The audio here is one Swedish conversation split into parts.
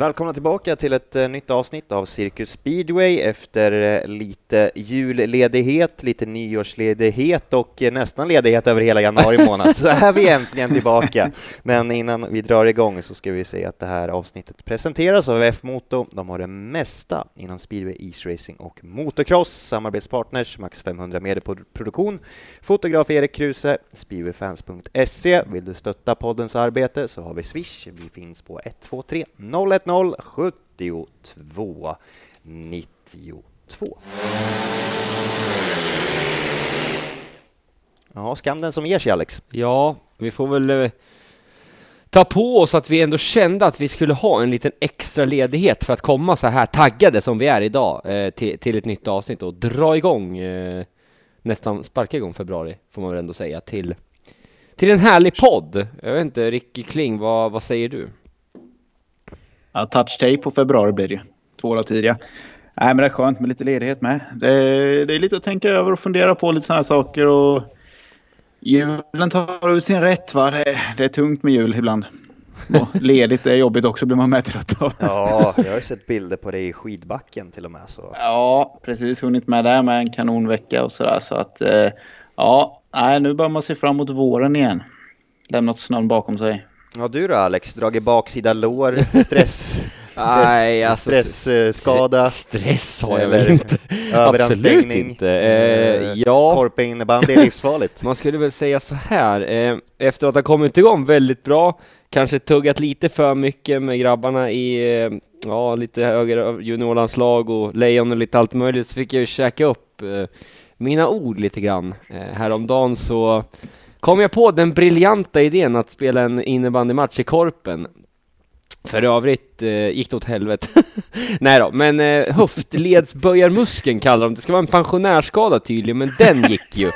Välkomna tillbaka till ett eh, nytt avsnitt av Cirkus Speedway efter eh, lite julledighet, lite nyårsledighet och eh, nästan ledighet över hela januari månad. Så är vi äntligen tillbaka. Men innan vi drar igång så ska vi säga att det här avsnittet presenteras av F-Moto. De har det mesta inom speedway, isracing och motocross. Samarbetspartners Max 500 meter produktion, fotograf Erik Kruse, speedwayfans.se. Vill du stötta poddens arbete så har vi Swish. Vi finns på 123 01 0 72 92. Ja, skam den som ger sig, Alex. Ja, vi får väl eh, ta på oss att vi ändå kände att vi skulle ha en liten extra ledighet för att komma så här taggade som vi är idag eh, till, till ett nytt avsnitt och dra igång, eh, nästan sparka igång februari, får man väl ändå säga, till, till en härlig podd. Jag vet inte, Ricky Kling, vad, vad säger du? Ja, touch tape på februari blir det ju. Två dagar tidigare. Nej, men det är skönt med lite ledighet med. Det är, det är lite att tänka över och fundera på lite sådana saker. Och julen tar ut sin rätt. Va? Det, det är tungt med jul ibland. Och ledigt är jobbigt också blir man med trött av. Ja, jag har sett bilder på dig i skidbacken till och med. Så. Ja, precis. Hunnit med där med en kanonvecka och sådär. Så att eh, ja, nej, nu börjar man se fram emot våren igen. Lämnat snön bakom sig. Ja, du då Alex? Dragit baksida lår, stress? Nej, alltså, Stressskada? Stress har jag väl inte. Absolut inte. Eh, ja. Korpa innebandy är livsfarligt. Man skulle väl säga så här, eh, efter att ha kommit igång väldigt bra, kanske tuggat lite för mycket med grabbarna i eh, ja, lite högre juniorlandslag och lejon och lite allt möjligt, så fick jag ju käka upp eh, mina ord lite grann. Eh, häromdagen så kom jag på den briljanta idén att spela en innebandymatch i Korpen. För övrigt eh, gick det åt helvete. Nej då, men eh, höftledsböjarmuskeln kallar de det. Det ska vara en pensionärsskada tydligen, men den gick ju.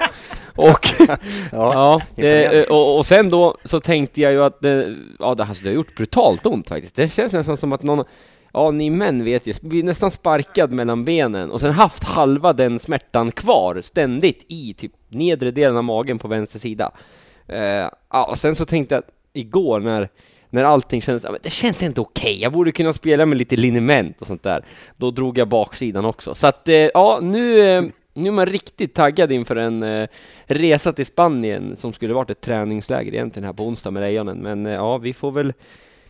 Och, ja, ja eh, och, och, sen då så tänkte jag ju att det, ja, det, alltså, det har gjort brutalt ont faktiskt. Det känns nästan som att någon, ja ni män vet ju, blir nästan sparkad mellan benen och sen haft halva den smärtan kvar ständigt i typ nedre delen av magen på vänster sida. Eh, ja, och sen så tänkte jag att igår när när allting kändes, det känns inte okej, okay. jag borde kunna spela med lite liniment och sånt där. Då drog jag baksidan också. Så att, eh, ja, nu, eh, nu är man riktigt taggad inför en eh, resa till Spanien som skulle varit ett träningsläger egentligen här på onsdag med Lejonen. Men ja, vi får väl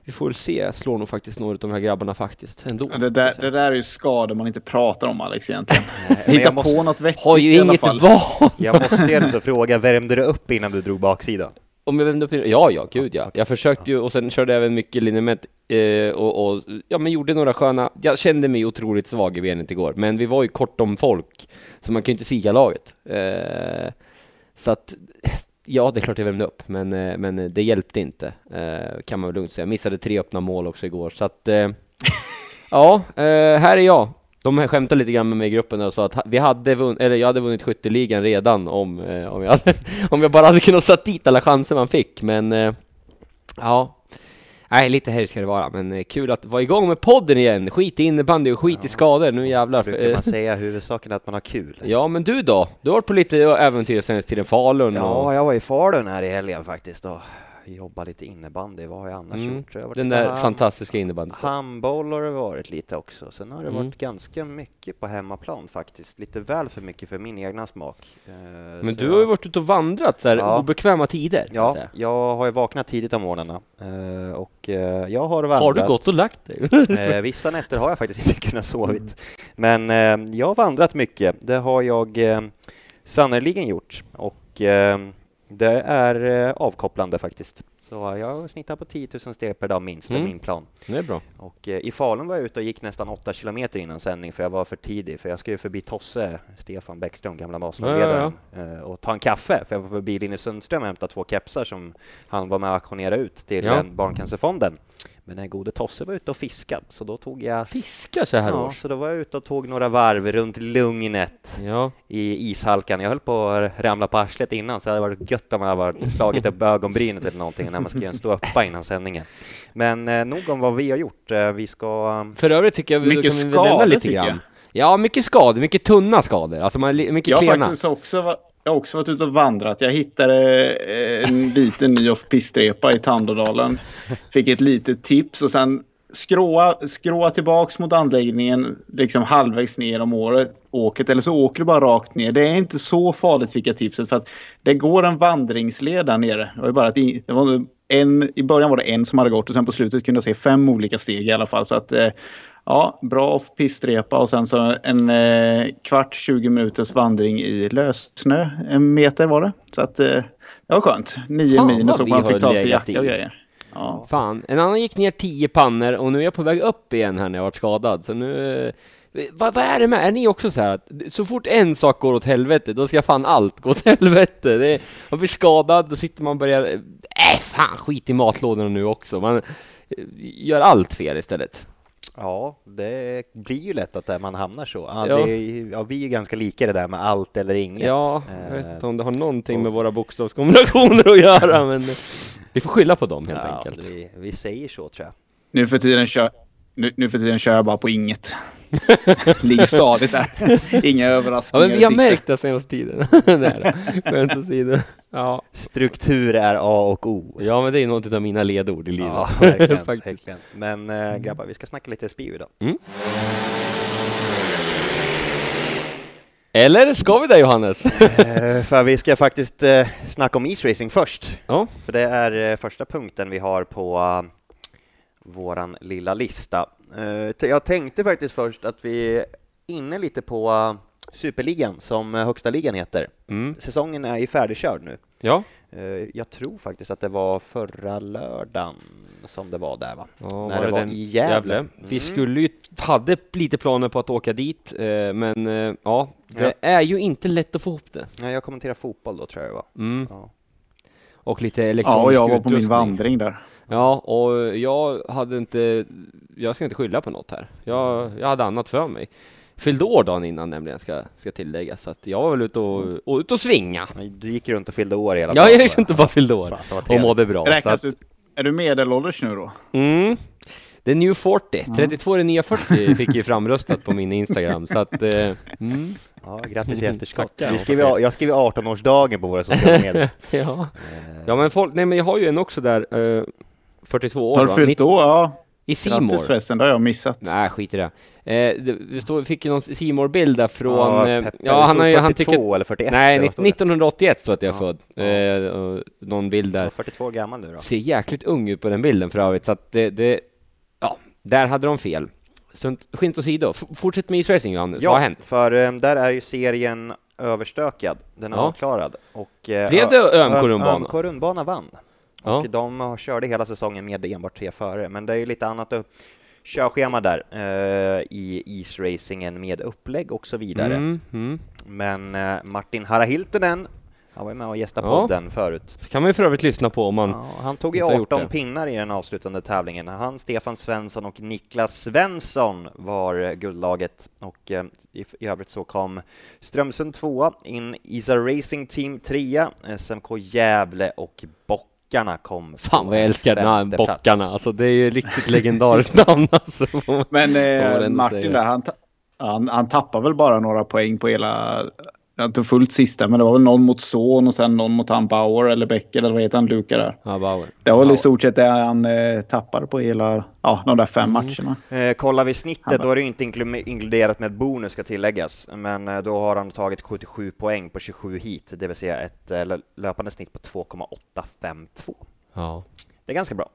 vi får väl se. Slår nog faktiskt några av de här grabbarna faktiskt ändå. Ja, det, där, det där är ju skador man inte pratar om Alex egentligen. Hitta måste, på något vettigt Har ju inget val. Jag måste ju också fråga, värmde du upp innan du drog baksidan? Om jag upp? Ja, ja, gud ja. Jag försökte ju och sen körde jag även mycket liniment eh, och, och, ja, men gjorde några sköna. Jag kände mig otroligt svag i benet igår, men vi var ju kort om folk, så man kan ju inte svika laget. Eh, så att Ja, det är klart jag värmde upp, men, eh, men det hjälpte inte, eh, kan man väl lugnt säga. Jag missade tre öppna mål också igår, så att eh, ja, här är jag. De skämtade lite grann med mig i gruppen och sa att vi hade vunnit, eller jag hade vunnit skytteligan redan om, om, jag hade, om jag bara hade kunnat sätta dit alla chanser man fick, men ja, Nej, lite här ska det vara, men kul att vara igång med podden igen. Skit i innebandy och skit ja. i skador, nu jävlar. Brukar man säga huvudsaken är att man har kul. Ja, men du då? Du har varit på lite äventyr sen tiden Falun? Ja, och... jag var i Falun här i helgen faktiskt. Och jobba lite innebandy, vad har jag annars mm. gjort? Jag Den där ham fantastiska innebandyn. Handboll har det varit lite också. Sen har det mm. varit ganska mycket på hemmaplan faktiskt. Lite väl för mycket för min egna smak. Eh, Men du har ju varit ute och vandrat så här ja. obekväma tider. Ja, jag har ju vaknat tidigt om morgnarna eh, och eh, jag har vandrat. Har du gått och lagt dig? Vissa nätter har jag faktiskt inte kunnat sovit. Men jag har vandrat mycket. Det har jag sannerligen gjort och det är eh, avkopplande faktiskt. Så jag snittar på 10 000 steg per dag minst, mm. är min plan. Det är bra. Och eh, i Falun var jag ute och gick nästan 8 kilometer innan sändning för jag var för tidig, för jag skulle förbi Tosse, Stefan Bäckström, gamla Vasalundledaren, ja, ja, ja. Eh, och ta en kaffe, för jag var förbi Linus Sundström och hämtade två kepsar som han var med och auktionerade ut till Barncancerfonden. Men den gode Tosse var ute och fiskade, så då tog jag Fiskar så här Ja, års? så då var jag ute och tog några varv runt Lugnet Ja. i ishalkan. Jag höll på att ramla på arslet innan, så det hade varit gött om jag hade slagit upp ögonbrynet eller någonting när man ska göra en ståuppa innan sändningen. Men eh, nog om vad vi har gjort. Eh, vi ska... För övrigt tycker jag vi Mycket kan skador, nämna lite grann. jag. Ja, mycket skador, mycket tunna skador. Alltså man, är li- mycket Jag har klena. faktiskt också, jag har också varit ute och vandrat. Jag hittade eh, en liten ny off pistrepa i Tandådalen. Fick ett litet tips och sen skråa, skråa tillbaks mot anläggningen liksom halvvägs ner om året, åket eller så åker du bara rakt ner. Det är inte så farligt fick jag tipset för att det går en vandringsled där nere. Det var bara att i, det var en, I början var det en som hade gått och sen på slutet kunde jag se fem olika steg i alla fall. Så att eh, Ja, bra off-pistrepa och sen så en eh, kvart, 20 minuters vandring i lössnö. En meter var det. Så att eh, det var skönt. Nio Fan, minus vad och man fick ta av sig jacka och grejer. Ja. Fan, en annan gick ner 10 pannor och nu är jag på väg upp igen här när jag varit skadad. Så nu... eh, Vad, vad är det med? Är ni också så här att så fort en sak går åt helvete, då ska fan allt gå åt helvete? Det är, man blir skadad, då sitter man och börjar... Äh, fan skit i matlådorna nu också. Man eh, gör allt fel istället. Ja, det blir ju lätt att man hamnar så. Ja, Ja. Det är, ja, vi är ju ganska lika det där med allt eller inget. Ja, jag vet Eh, inte om det har någonting med våra bokstavskombinationer att göra, men vi får skylla på dem helt ja, enkelt. vi, vi säger så tror jag. Nu, för tiden kör, nu, nu för tiden kör jag bara på inget. Ligger stadigt där. Inga Ja, överraskningar. men vi har märkt det senaste tiden. Skämt åsido. Ja. Struktur är A och O. ja, men det är något av mina ledord i livet. Ja, verkligen, Faktiskt. verkligen. Men äh, grabbar, vi ska snacka lite Spivi då. Eller ska vi det Johannes? Eh, för vi ska faktiskt uh, snacka om isracing först. ja. För det är eh, första punkten vi har på uh, våran lilla lista. Eh, jag tänkte faktiskt först att vi är inne lite på Superligan, som högsta ligan heter. Mm. Säsongen är ju färdigkörd nu. Ja. Eh, jag tror faktiskt att det var förra lördagen som det var där va? ja När det var i Gävle. Vi Mm. skulle ju, hade lite planer på att åka dit, eh, men ja, det Ja. är ju inte lätt att få ihop det. Nej, jag kommenterar fotboll då tror jag det var. Mm. Ja. Och lite elektronisk Ja, och jag var på min vandring där. Ja, och jag hade inte, jag ska inte skylla på något här. Jag, jag hade annat för mig. Fyllde år dagen innan nämligen, ska, ska tilläggas. Så att jag var väl ute och, och, ute och svinga. Men Du gick runt och fyllde år hela Ja, dagen, jag gick inte bara fyllde år. Fan, så Och mådde bra. Så Räknas att, ut, är du medelålders nu då? mm, det är new 40. 32 är det nya 40 fick ju framröstat på min Instagram. Så att, eh, mm, Ja, grattis i efterskott. Vi skriver, jag skriver 18-årsdagen på våra sociala medier. ja. ja, men folk, nej men jag har ju en också där, eh, 42 år Har du fyllt då? Ja. I Grattis Simor. förresten, det har jag missat. Nej, skit i det. Eh, det, det står, vi fick ju någon simor bild där från... ja, eh, Peppe, ja, han stod har ju, han 42 tycker... eller 41. Nej, eller vad nitt- stod det? 1981 så att jag är Ja, född. ja. Eh, någon bild där. 42 år gammal nu då. Ser jäkligt ung ut på den bilden för övrigt, så att det... det ja, där hade de fel. Så skint åsido. F- Fortsätt med isracing Johannes, vad har hänt? för eh, där är ju serien överstökad. Den är Ja. avklarad. Och, eh, Blev det ÖMK rundbana? ÖMK rundbana vann. Ja. Och de har- körde hela säsongen med enbart tre före. Men det är ju lite annat att körschema där eh, i isracingen med upplägg och så vidare. Mm, mm. Men eh, Martin Harahiltonen, han var ju med och gästade Ja. podden förut. kan man ju för övrigt lyssna på om man... Ja, han tog ju inte har gjort 18 det. pinnar i den avslutande tävlingen. Han, Stefan Svensson och Niklas Svensson var eh, guldlaget och eh, i, i övrigt så kom Strömsund tvåa, in Isa Racing Team trea, SMK Gävle och Bockarna kom Fan vad jag älskar namn, plats. Bockarna. Alltså det är ju riktigt legendariskt namn alltså. Men eh, Martin säga. där, han, han, han tappar väl bara några poäng på hela... Han tog fullt sista, men det var väl någon mot Son och sen någon mot han Bauer eller Becker eller vad heter han, Luka där. Ja, Bauer. Det var väl i stort sett det han eh, tappade på hela, ja, de där fem Mm. matcherna. Eh, kollar vi snittet, då är det ju inte inklu- inkluderat med bonus ska tilläggas, men eh, då har han tagit 77 poäng på 27 hit, det vill säga ett eh, lö- löpande snitt på 2,852. Ja. Det är ganska bra.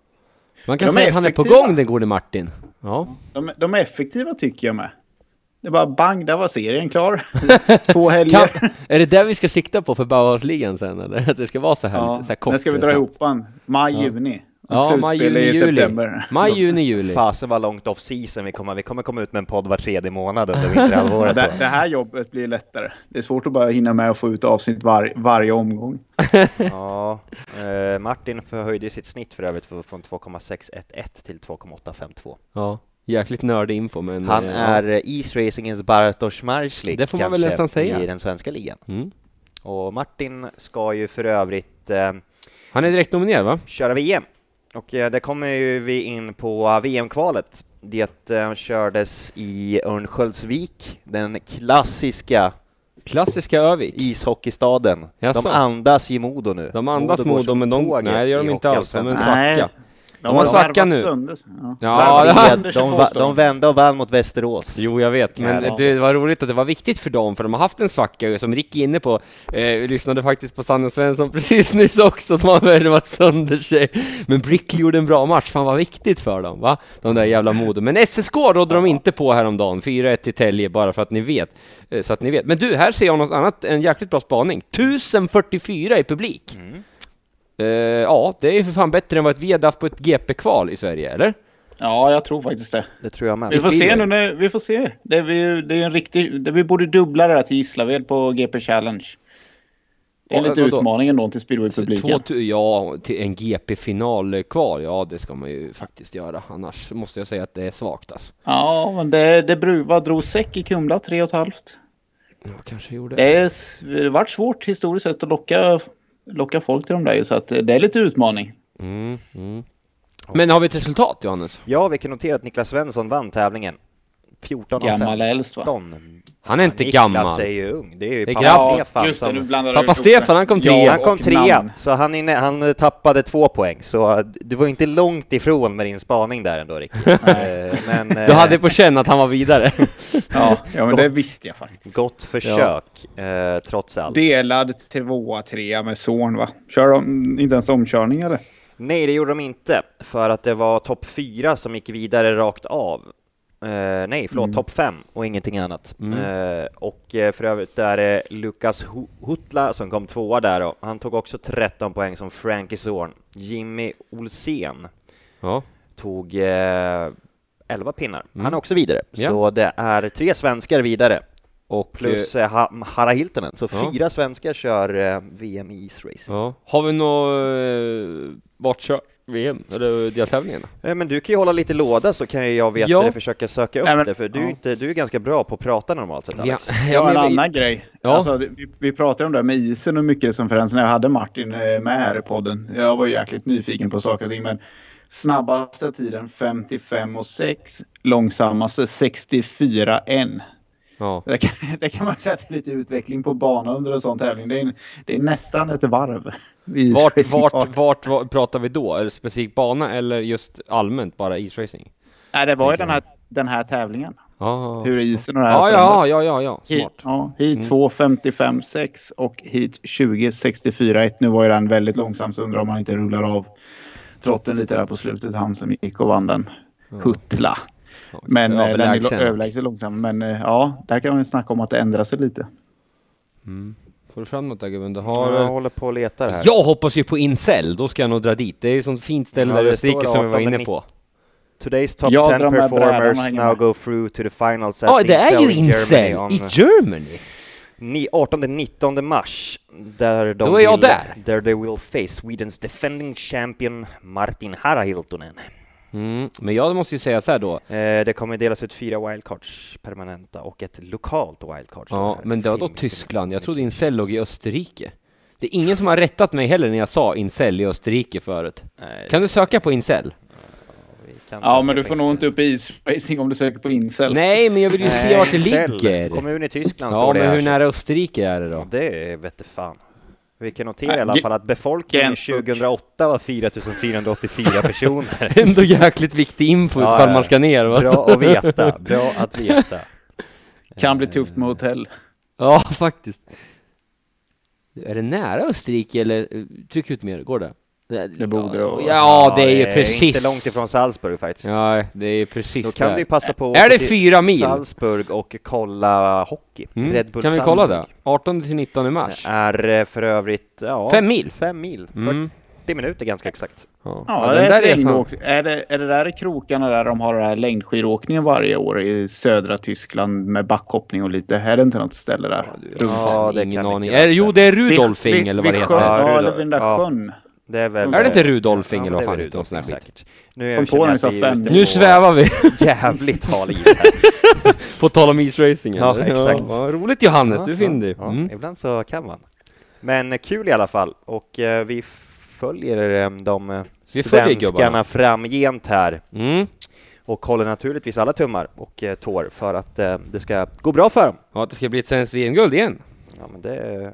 Man kan De säga att han är på gång den gode Martin. Ja. De, de är effektiva tycker jag med. Det bara bang, där var serien klar. Två helger. Kan, är det där vi ska sikta på för Bauhausligan sen eller? Att det ska vara så här, Ja, lite, så här kort? när ska vi dra ihop den? Maj, Ja. juni. Ja, maj, juni, juli. september. Maj, juni, juli. Fasen vad långt off season vi kommer. Vi kommer komma ut med en podd var tredje månad under vinterhalvåret. Det, då. det här jobbet blir lättare. Det är svårt att bara hinna med och få ut avsnitt var, varje omgång. Ja, eh, Martin förhöjde sitt snitt för övrigt från 2,611 till 2,852. Ja, jäkligt nördig info men... Han eh, är eh, East Racingens Bartosz Marslik Det får man väl nästan säga. i den svenska ligan. Ja. Mm. Och Martin ska ju för övrigt eh, Han är direkt nominerad va? köra VM. Och eh, det kommer ju vi in på VM-kvalet. Det eh, kördes i Örnsköldsvik, den klassiska Klassiska Övik. ishockeystaden. Jaså? De andas i Modo nu. De andas Modo, som men de, nej det gör de inte alls. De är en svacka. De har svacka nu. Sönder, ja. Ja, De, de, de vände och vann mot Västerås. Jo, jag vet, men Jävlar. det var roligt att det var viktigt för dem, för de har haft en svacka som Ricky är inne på. Eh, lyssnade faktiskt på Sanne Svensson precis nyss också, de har värvat sönder sig. Men Brickley gjorde en bra match, fan vad viktigt för dem, va? De där jävla Modo. Men SSK rådde de inte på häromdagen, 4-1 till Tälje, bara för att ni vet. Eh, så att ni vet. Men du, här ser jag något annat, en jäkligt bra spaning. 1044 i publik. Mm. Eh, ja, det är ju för fan bättre än vad vi hade haft på ett GP-kval i Sverige, eller? Ja, jag tror faktiskt det. Det tror jag med. Vi får se nu när, vi får se. Det är, vi- det är en riktig, det, vi borde dubbla det här till Gislaved på GP Challenge. Det är Ja, utmaningen då till speedway-publiken. Ja, till en GP-final kvar, ja det ska man ju faktiskt göra. Annars måste jag säga att det är svagt alltså. Ja, men det, det vad drog säck i Kumla? Tre och ett halvt. Ja, kanske gjorde. Det är det har varit svårt historiskt sett att locka, locka folk till de där ju, så att det är lite utmaning. Mm, mm. Men har vi ett resultat Johannes? Ja, vi kan notera att Niklas Svensson vann tävlingen. 14 av Gammal äldst va? 15. Han är inte Niklas gammal. är ju ung. Det är ju Det är pappa grabb. Stefan just det, som... Pappa Stefan, han kom Ja, trea. Han kom och trea, så han, inne, han tappade två poäng, så du var inte långt ifrån med din spaning där ändå Ricky. Eh, Men Du eh, hade på känn att han var vidare. Ja, ja men det visste jag faktiskt. gott försök, eh, trots allt. Delad tvåa, trea med son va? Kör de inte ens omkörning eller? Nej, det gjorde de inte, för att det var topp fyra som gick vidare rakt av. Eh, nej, förlåt, Mm. topp fem och ingenting annat. Mm. Eh, och eh, för övrigt där är Lukas Hu- Hutla som kom tvåa där och han tog också 13 poäng som Frankie Zorn. Jimmy Olsen Ja, tog eh, 11 pinnar. Mm. Han är också vidare. Ja. Så det är tre svenskar vidare, och... plus eh, ha Harra Hiltonen. Så Ja. fyra svenskar kör VM i East Racing. ja. Har vi något... Eh, vart kör VM? Eller deltävlingen? Eh, Men du kan ju hålla lite låda så kan jag veta Ja. det, försöka söka upp Nej, men- det, för du, är ja. inte, du är ganska bra på att prata normalt sett Alex. Ja, en men vi- annan grej. Ja. Alltså, vi, vi pratade om det här med isen och mycket som förändras när jag hade Martin eh, med här i podden. Jag var jäkligt nyfiken på saker och ting. Men snabbaste tiden 55 och 6. Långsammaste 64 1. Ja. Det kan, det kan man är lite utveckling på banan under en sån tävling. Det är, en- det är nästan ett varv. Vart, vart, vart, vart pratar vi då? Är det specifik bana eller just allmänt bara isracing? Nej, det var ju den här, den här tävlingen. Ja, Hur isen och det här ja, ja, ja, ja, ja, smart. ja, heat Mm. 2 55 6 och Heat 20 64 1. Nu var ju den väldigt långsam så undrar om han inte rullar av trotten lite där på slutet. Han som gick och vann den. Huttla. Ja, Men eh, den är överlägset långsam. Men eh, ja, där kan man ju snacka om att det ändrar sig lite. Mm. Får du fram något där gubben? Du Ja, har... jag håller på och letar här. Jag hoppas ju på Incel, då ska jag nog dra dit. Det är ju sånt fint ställe Ja, där Österrike som vi var 18, inne på. Today's top Jag 10 drar med brädan och performers now go through to the finals at Ja, det är ju Incel i Germany! ni- 18-19 mars. Där de Då är jag vill, där. Där they will face Swedens defending champion Martin Harahiltonen. Mm. Men jag måste ju säga så här då. Eh, det kommer delas ut fyra wildcards permanenta och ett lokalt wildcard. Ja, men det var då Tyskland. Jag trodde Incel låg i Österrike. Det är ingen som har rättat mig heller när jag sa Incel i Österrike förut. Nej, Kan du söka på Incel? Ja, men du får nog inte upp i isracing om du söker på incel. Nej, men jag vill ju se vart det ligger. Kommun i Tyskland Ja, står det men här. hur nära Österrike är det då? Det vete fan. Vi kan notera i alla fall att befolkningen Gensburg. 2008 var 4484 personer. Ändå jäkligt viktig info Ja, ifall man ska ner va? Bra att veta, bra att veta. Kan bli tufft med hotell. Ja, faktiskt. Är det nära Österrike eller? Tryck ut mer, går det? Det borde ja, ja, det är ju precis. inte långt ifrån Salzburg faktiskt. Ja, det är precis Då kan där. vi passa på att Är det till fyra mil? Salzburg och kolla hockey. Mm. Red Bull Kan vi Salzburg. kolla det? 18 till 19 mars. är eh, för övrigt ja, Fem mil. Fem mil. Mm. 40 minuter ganska exakt. Ja, Ja, det är, där längdåk. är, det, är det där i krokarna där de har den här längdskidåkningen varje år i södra Tyskland med backhoppning och lite? Är det inte något ställe där? Ja, Ja, det ingen aning. Är, jo, det är Rudolfing eller vad det heter. Ja, eller vid den där ja. sjön. Det är väl... Är det inte eh, Rudolfing ja, eller vad är fan Rudolfing, skit. säkert. Nu Kom på jag är fem. Nu svävar vi! Jävligt hal is här. På tal om isracing Ja, exakt. vad roligt Johannes, Ja, du ja, finner ja, mm. Ibland så kan man. Men eh, kul i alla fall och eh, vi följer eh, de eh, Vi svenskarna framgent här Mm. och håller naturligtvis alla tummar och eh, tår för att eh, det ska gå bra för dem. Ja, att det ska bli ett svenskt VM-guld igen. Ja, men det,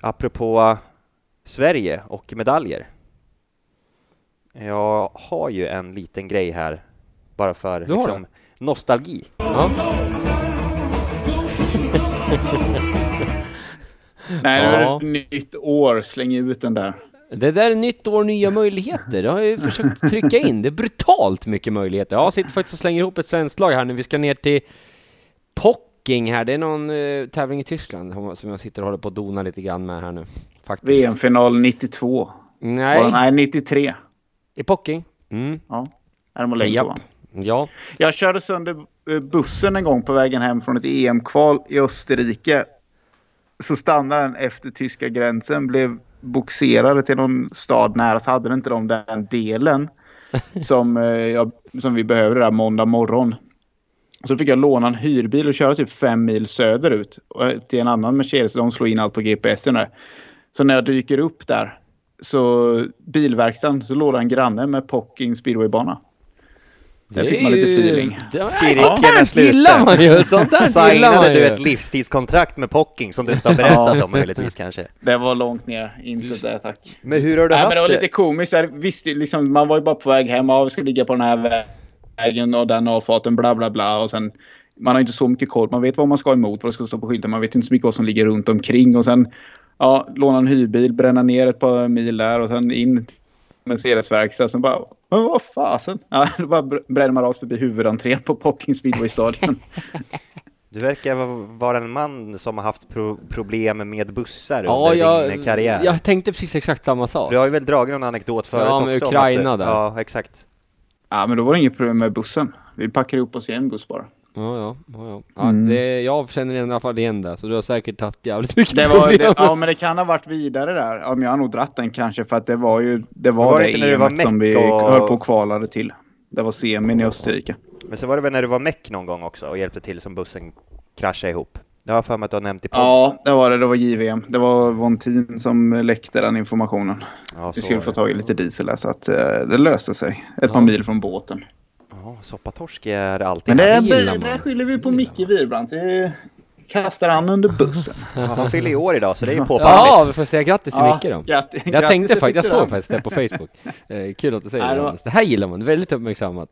apropå Sverige och medaljer. Jag har ju en liten grej här bara för liksom, nostalgi. Ja. Nej, nu är Ja. det ett nytt år. Släng ut den där. Det där är nytt år, nya möjligheter. Det har jag ju försökt trycka in. Det är brutalt mycket möjligheter. Jag sitter faktiskt och slänger ihop ett svenskt lag här nu. Vi ska ner till Pocking här. Det är någon eh, tävling i Tyskland som jag sitter och håller på att dona lite grann med här nu. Faktiskt. VM-final 92. Nej, Nej. Nej, 93. i Pocking. Mm. Ja. Va? Ja. Jag körde sönder eh, bussen en gång på vägen hem från ett EM-kval i Österrike. Så stannade den efter tyska gränsen, blev boxerade till någon stad nära så hade den inte de den delen som, eh, jag, som vi behövde där måndag morgon. Så fick jag låna en hyrbil och köra typ fem mil söderut till en annan Mercedes. De slår in allt på GPSen där. Så när jag dyker upp där så bilverkstaden så låg det en granne med Pocking speedwaybana. Där fick man lite feeling. Det, Cirkeln är sluten. man ju! Sånt där gillar man Signade du ett livstidskontrakt med Pocking som du inte har berättat om möjligtvis kanske? Det var långt ner. Inte det tack. Men hur har du Nej, haft men det var det? lite komiskt. Jag visste, liksom, man var ju bara på väg hem. Ja, vi ska ligga på den här vägen och den avfarten bla bla bla. Och sen, man har inte så mycket koll. Man vet vad man ska emot, vad det ska stå på skylten. Man vet inte så mycket vad som ligger runt omkring. Och sen ja, låna en hyrbil, bränna ner ett par mil där och sen in till Mercedes-verkstad. Sen bara, men vad fasen. Ja, då bara br- bränner man rakt förbi huvudentrén på Pocking Speedway-stadion. Du verkar va- vara en man som har haft pro problem med bussar Ja, under jag, din karriär. jag tänkte precis exakt samma sak. Du har ju väl dragit någon anekdot förut Ja, med också? Ukraina att, där. Ja, exakt. ja, men då var det inget problem med bussen. Vi packade ihop oss i en buss bara. Ja, ja, ja, ja. Mm. det, jag känner i alla fall igen det, så du har säkert haft jävligt mycket Det var, problem. det, ja, men det kan ha varit vidare där. Ja, men jag har nog dratt den kanske för att det var ju det var, var det det, inte när du var som meck vi och- höll på och kvalade till. Det var semin i Österrike. Men så var det väl när du var meck någon gång också och hjälpte till som bussen kraschade ihop? Det har jag för mig att du har nämnt i podden. Ja, det var det. Det var JVM. Det var Vontin som läckte den informationen. Ja, Vi skulle få tag i lite diesel där, så att eh, det löste sig. Ett Ja. par mil från båten. Ja, soppatorsk är alltid Men det, gillar det, man. det skyller vi på Micke Wirbrandt. Det kastar han under bussen. Ja, han fyller i år idag så det är ju Ja, påpassligt. vi får säga grattis till Ja, Micke då. grattis- Jag tänkte faktiskt, jag såg faktiskt det på Facebook. Eh, kul att du säger Nej, det det var- Johannes. Det här gillar man, väldigt uppmärksammat.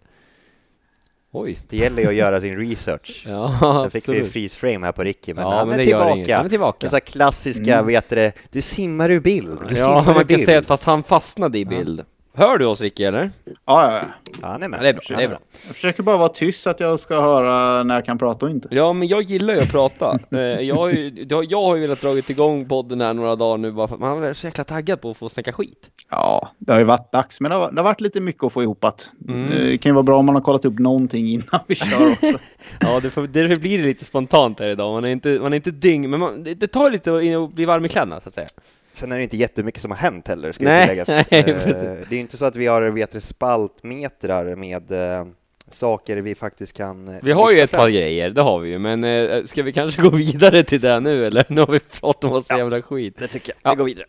Oj. Det gäller ju att göra sin research. Ja, Sen fick vi ju absolut. freeze frame här på Ricky, men Ja, han men är tillbaka. Han är tillbaka. Här klassiska, Mm. vet du det, du simmar ur bild. Du Ja, man kan bild. säga att fast han fastnade i bild. Hör du oss Ricky eller? Ja, ja, ja. Ja, han är med. Ja, det är bra, det är bra. Jag försöker bara vara tyst så att jag ska höra när jag kan prata och inte. Ja, men jag gillar ju att prata. Eh, jag, har ju, jag har ju velat dragit igång podden här några dagar nu bara för att man är så jäkla taggad på att få snacka skit. Ja, det har ju varit dags, men det har, det har varit lite mycket att få ihop att. Mm. Det kan ju vara bra om man har kollat upp någonting innan vi kör också. Ja, det får, därför blir det lite spontant här idag. Man är inte, man är inte dyng, men man, det, det tar lite att att bli varm i kläderna så att säga. Sen är det inte jättemycket som har hänt heller, ska Nej, tilläggas. nej, Eh, det är inte så att vi har vet, spaltmetrar med eh, saker vi faktiskt kan eh, Vi har ju ett fram. par grejer, det har vi ju, men eh, ska vi kanske gå vidare till det nu eller? Nu har vi pratat om massa Ja. jävla skit. Det tycker jag. Ja. Vi går vidare.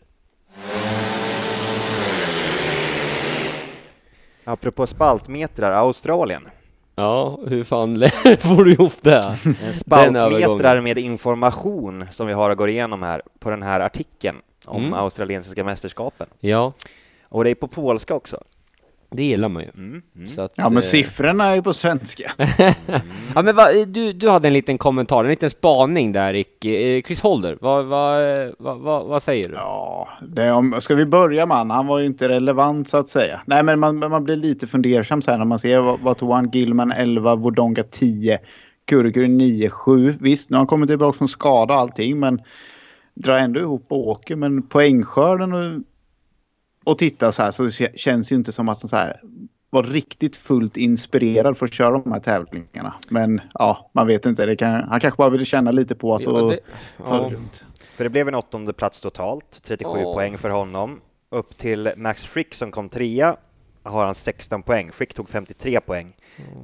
Apropå spaltmetrar, Australien. Ja, hur fan får du ihop det? En spaltmetrar med information som vi har att gå igenom här på den här artikeln om Mm. australiensiska mästerskapen. Ja, Och det är på polska också. det gillar man ju. Mm. Mm. Så att, Ja, men eh, siffrorna är ju på svenska. Ja men va, du, du hade en liten kommentar, en liten spaning där Ricky. Eh, Chris Holder, vad, vad, vad, vad, vad säger du? Ja, det om, ska vi börja med han? Han var ju inte relevant så att säga. Nej, men man, man blir lite fundersam så här när man ser vad, vad tog han? Gilman 11, Wodonga 10, Kurukuri 9, 7. Visst, nu har han kommit tillbaka från skada och allting, men drar ändå ihop och åker. Men poängskörden och och tittar så här så kä- känns ju inte som att han så här var riktigt fullt inspirerad för att köra de här tävlingarna. Men ja, man vet inte. Det kan, han kanske bara ville känna lite på att Ja, och, det- ta det lugnt. För det blev en åttonde plats totalt, 37 Ja. poäng för honom. Upp till Max Frick som kom trea, har han 16 poäng. Frick tog 53 poäng.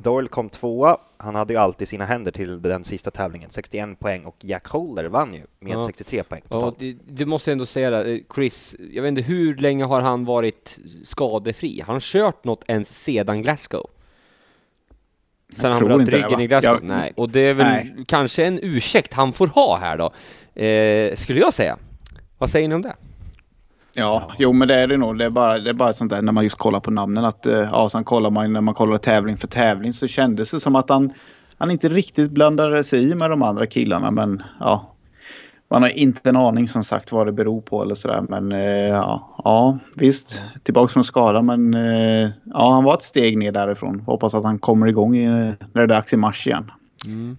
Doyle kom tvåa, han hade ju alltid sina händer till den sista tävlingen, 61 poäng och Jack Holder vann ju med Ja. 63 poäng Ja, totalt. det, du måste ändå säga det, eh, Chris, jag vet inte hur länge har han varit skadefri? Har han kört något ens sedan Glasgow? Sen han bröt ryggen i Glasgow? Jag- Nej, och det är väl Nej. kanske en ursäkt han får ha här då, eh, skulle jag säga. Vad säger ni om det? Ja, jo men det är det nog. Det är bara, det är bara sånt där när man just kollar på namnen att eh, ja, sen kollar man när man kollar tävling för tävling så kändes det som att han, han inte riktigt blandade sig i med de andra killarna men ja. Man har inte en aning som sagt vad det beror på eller sådär men eh, ja, ja visst tillbaks från skada men eh, ja han var ett steg ner därifrån. Hoppas att han kommer igång när det är dags i mars igen.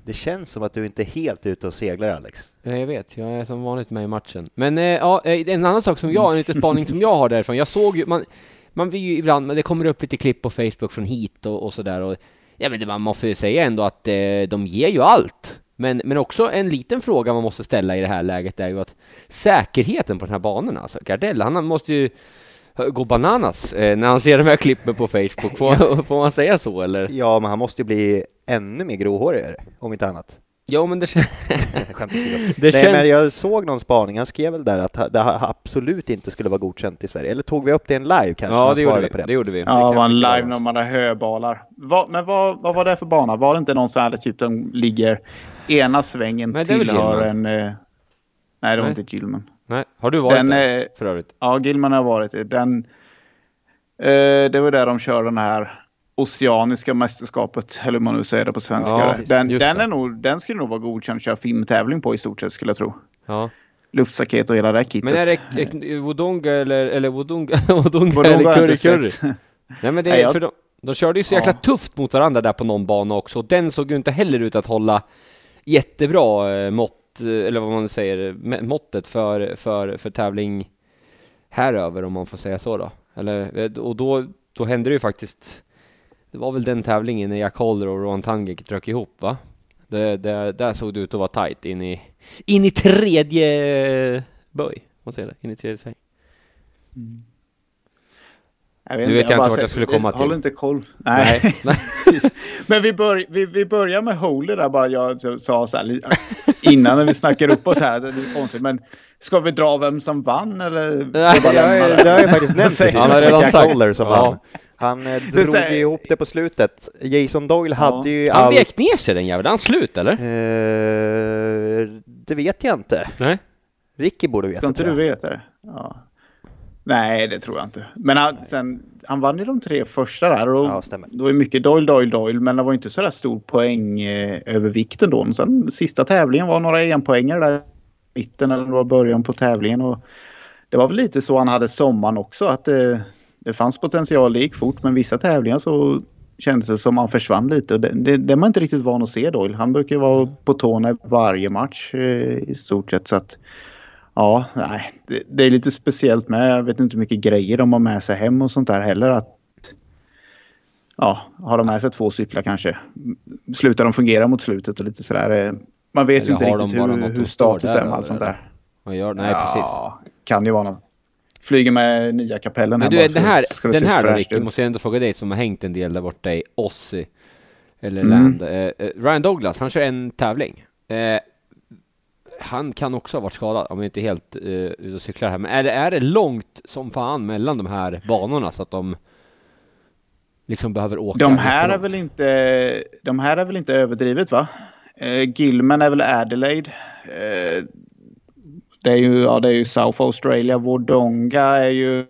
Det känns som att du inte är helt ute och seglar Alex. Jag vet, jag är som vanligt med i matchen. Men eh, ja, eh, en annan sak som jag, en liten spaning som jag har därifrån. Jag såg ju, man, man blir ju ibland, det kommer upp lite klipp på Facebook från hit och, och sådär. Och, ja men det, man måste ju säga ändå att eh, de ger ju allt. Men, men också en liten fråga man måste ställa i det här läget är ju att säkerheten på den här banan, alltså Gardell, han måste ju gå bananas eh, när han ser de här klippen på Facebook. Får, får man säga så eller? Ja, men han måste ju bli ännu mer gråhårigare, om inte annat. Ja men det åsido. Det Nej, känns- men jag såg någon spaning, han skrev väl där att det absolut inte skulle vara godkänt i Sverige. Eller tog vi upp det i en live kanske? Ja det gjorde vi. på det. Det gjorde vi. Ja, det var en live när man hade höbalar. Vad- men vad, vad var det för bana? Var det inte någon sån här typ som ligger ena svängen tillhör en... Eh, nej, det var Nej. inte Gilman. Nej, har du varit Den, där eh, för övrigt? Ja, Gilman har varit det. Den, eh, det var där de kör den här Oceaniska mästerskapet, eller hur man nu säger det på svenska. Ja, den, den, är nog, den skulle nog vara godkänd att köra filmtävling på i stort sett skulle jag tro. Ja. Luftstaket och hela det kittet. Men är det eh, Wodonga eller, eller Wodonga, Wodonga eller Curry Curry? Nej men det Nej, är jag- för de, de körde ju så jäkla Ja. tufft mot varandra där på någon bana också, och den såg ju inte heller ut att hålla jättebra eh, mått, Eh, eller vad man säger, måttet för, för, för tävling häröver om man får säga så då. Eller, eh, och då, då hände det ju faktiskt, det var väl den tävlingen när Jack Holder och Rowan Tangek drök ihop va? Det, det, där såg det ut att vara tight in i, in i tredje böj, vad säger det? In i tredje sväng. Mm. Jag Nu inte, vet jag inte bara vart jag skulle komma till. Håller inte koll. Nej. Nej. Men vi, bör, vi, vi börjar med Holy där bara. Jag så- sa så här innan när vi snackar upp oss här. Det är konstigt. Men ska vi dra vem som vann eller? Nej, Ska jag jag- det har jag faktiskt nämnt precis. Han har redan sagt. Holder som Ja. vann. Han eh, drog säger- ju ihop det på slutet. Jason Doyle hade ju Han allt... vek ner sig den jäveln, han slut eller? Eh, det vet jag inte. Nej. Ricky borde Ska veta inte tror du jag. veta det? Ja. Nej, det tror jag inte. Men han, sen, han vann ju de tre första där. Och Ja, stämmer. Det var ju mycket Doyle, Doyle, Doyle. Men det var inte så där stor poäng eh, ändå. Sen sista tävlingen var några enpoängare där i mitten eller var början på tävlingen. Och det var väl lite så han hade sommaren också. Att det, det fanns potential, det gick fort. Men vissa tävlingar så kändes det som han försvann lite. Och det, det, det är man inte riktigt van att se Doyle. Han brukar ju vara på tårna varje match eh, i stort sett. Så att Ja, nej, det, det är lite speciellt med. Jag vet inte hur mycket grejer de har med sig hem och sånt där heller. Att, ja, har de med sig två cyklar kanske? Slutar de fungera mot slutet och lite sådär. eh, Man vet ju inte riktigt hur, hur status är med allt sånt där. Vad gör Nej precis. Ja, kan ju vara något. Flyger med nya kapellen Men här du, bara, den så här, det den här då Ricky, måste jag ändå fråga dig som har hängt en del där borta i Aussie. Eller Mm. Land. Eh, eh, Ryan Douglas, han kör en tävling. Eh, han kan också ha varit skadad, om jag inte helt uh, ute och cyklar här. Men är det, är det långt som fan mellan de här banorna så att de liksom behöver åka? De här, är väl inte, de här är väl inte överdrivet va? Eh, Gilman är väl Adelaide. Eh, det, är ju, ja, det är ju South Australia. Wodonga är ju...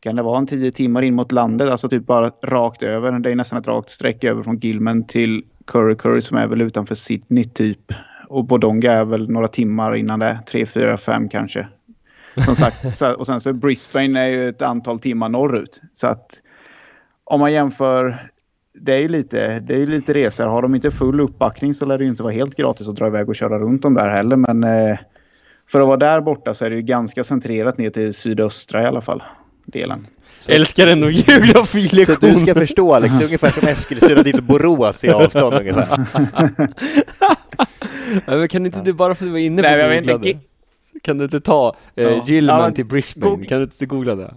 Kan det vara en tio timmar in mot landet? Alltså typ bara rakt över. Det är nästan ett rakt streck över från Gilman till Curry Curry som är väl utanför Sydney typ. Och Wodonga är väl några timmar innan det. Tre, fyra, fem kanske. Som sagt, så, och sen så Brisbane är ju ett antal timmar norrut. Så att om man jämför, det är ju lite, det är lite resor. Har de inte full uppbackning så lär det ju inte vara helt gratis att dra iväg och köra runt dem där heller. Men eh, för att vara där borta så är det ju ganska centrerat ner till sydöstra i alla fall. Delen. Älskar ändå Så geografilektion. du ska förstå Alex, det är ungefär som Eskilstuna till Borås i avstånd ungefär. Ja, men kan inte du bara för att du var inne på Nej, men jag Kan du inte ta eh, Ja. Gilman Ja, men till Brisbane? Google- Kan du inte googla det?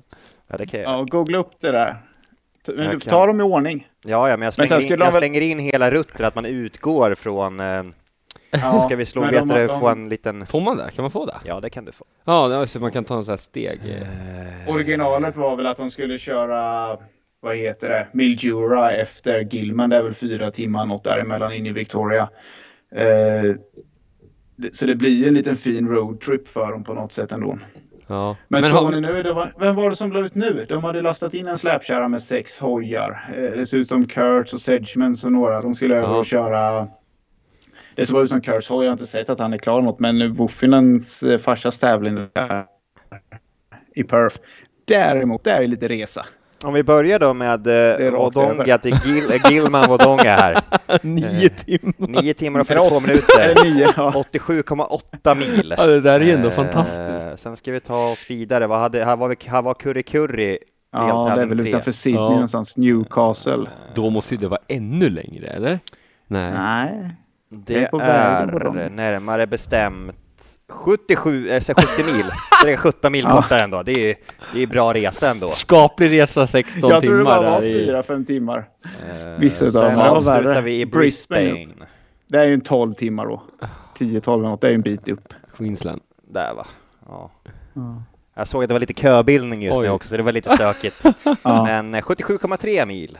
Ja, det kan jag. Ja, googla upp det där. T- Men Jag du, kan. ta dem i ordning. Ja, ja, men jag Men slänger, sen in, jag väl- slänger in hela rutten, att man utgår från... Eh, Ja, ska vi slå, vet de- du, de- få en liten... Får man det? Kan man få det? Ja, det kan du få. Ja, det så man kan ta en sån här steg. eh. Originalet var väl att de skulle köra, vad heter det, Mildura efter Gilman. Det är väl fyra timmar något däremellan in i Victoria. Eh, så det blir en liten fin roadtrip för dem på något sätt ändå. Ja. Men, Men såg har- ni nu, det var, vem var det som la ut nu? De hade lastat in en släpkärra med sex hojar. Eh, det ser ut som Kurtz och Sedgmans och några. De skulle över Ja. och köra... Det såg ut som Kurtz hoj. Jag har inte sett att han är klar något. Men Woffinens eh, farsas tävling där i Perth. Däremot, där är lite resa. Om vi börjar då med eh, Wodonga över. till Gil, eh, Gilman Wodonga här. Nio timmar! 9 timmar och Eller 42 åtta- minuter. Eller nio, ja. 87,8 mil. Ja, det där är ändå Eh, fantastiskt. Sen ska vi ta oss vidare. Vad hade, här, var vi, här var Curry Curry Ja, det är väl utanför Sydney Ja. någonstans. Newcastle. Då måste det vara ännu längre, eller? Nej. Nej. Det är närmare bestämt 77, äh, 70 mil. Det är 17 mil Ja. kortare ändå. Det är, det är bra resa ändå. Skaplig resa 16 Jag tror det timmar bara var där i... fyra, fem timmar. Eh, Vissa utav Sen avslutar värre. vi i Brisbane. Brisbane. Det är ju en 12 timmar då. 10-12 eller något. Det är ju en bit upp. Queensland. Där va. Ja. Ja. Jag såg att det var lite köbildning just Oj. nu också, så det var lite stökigt. Ja. Men eh, 77,3 mil.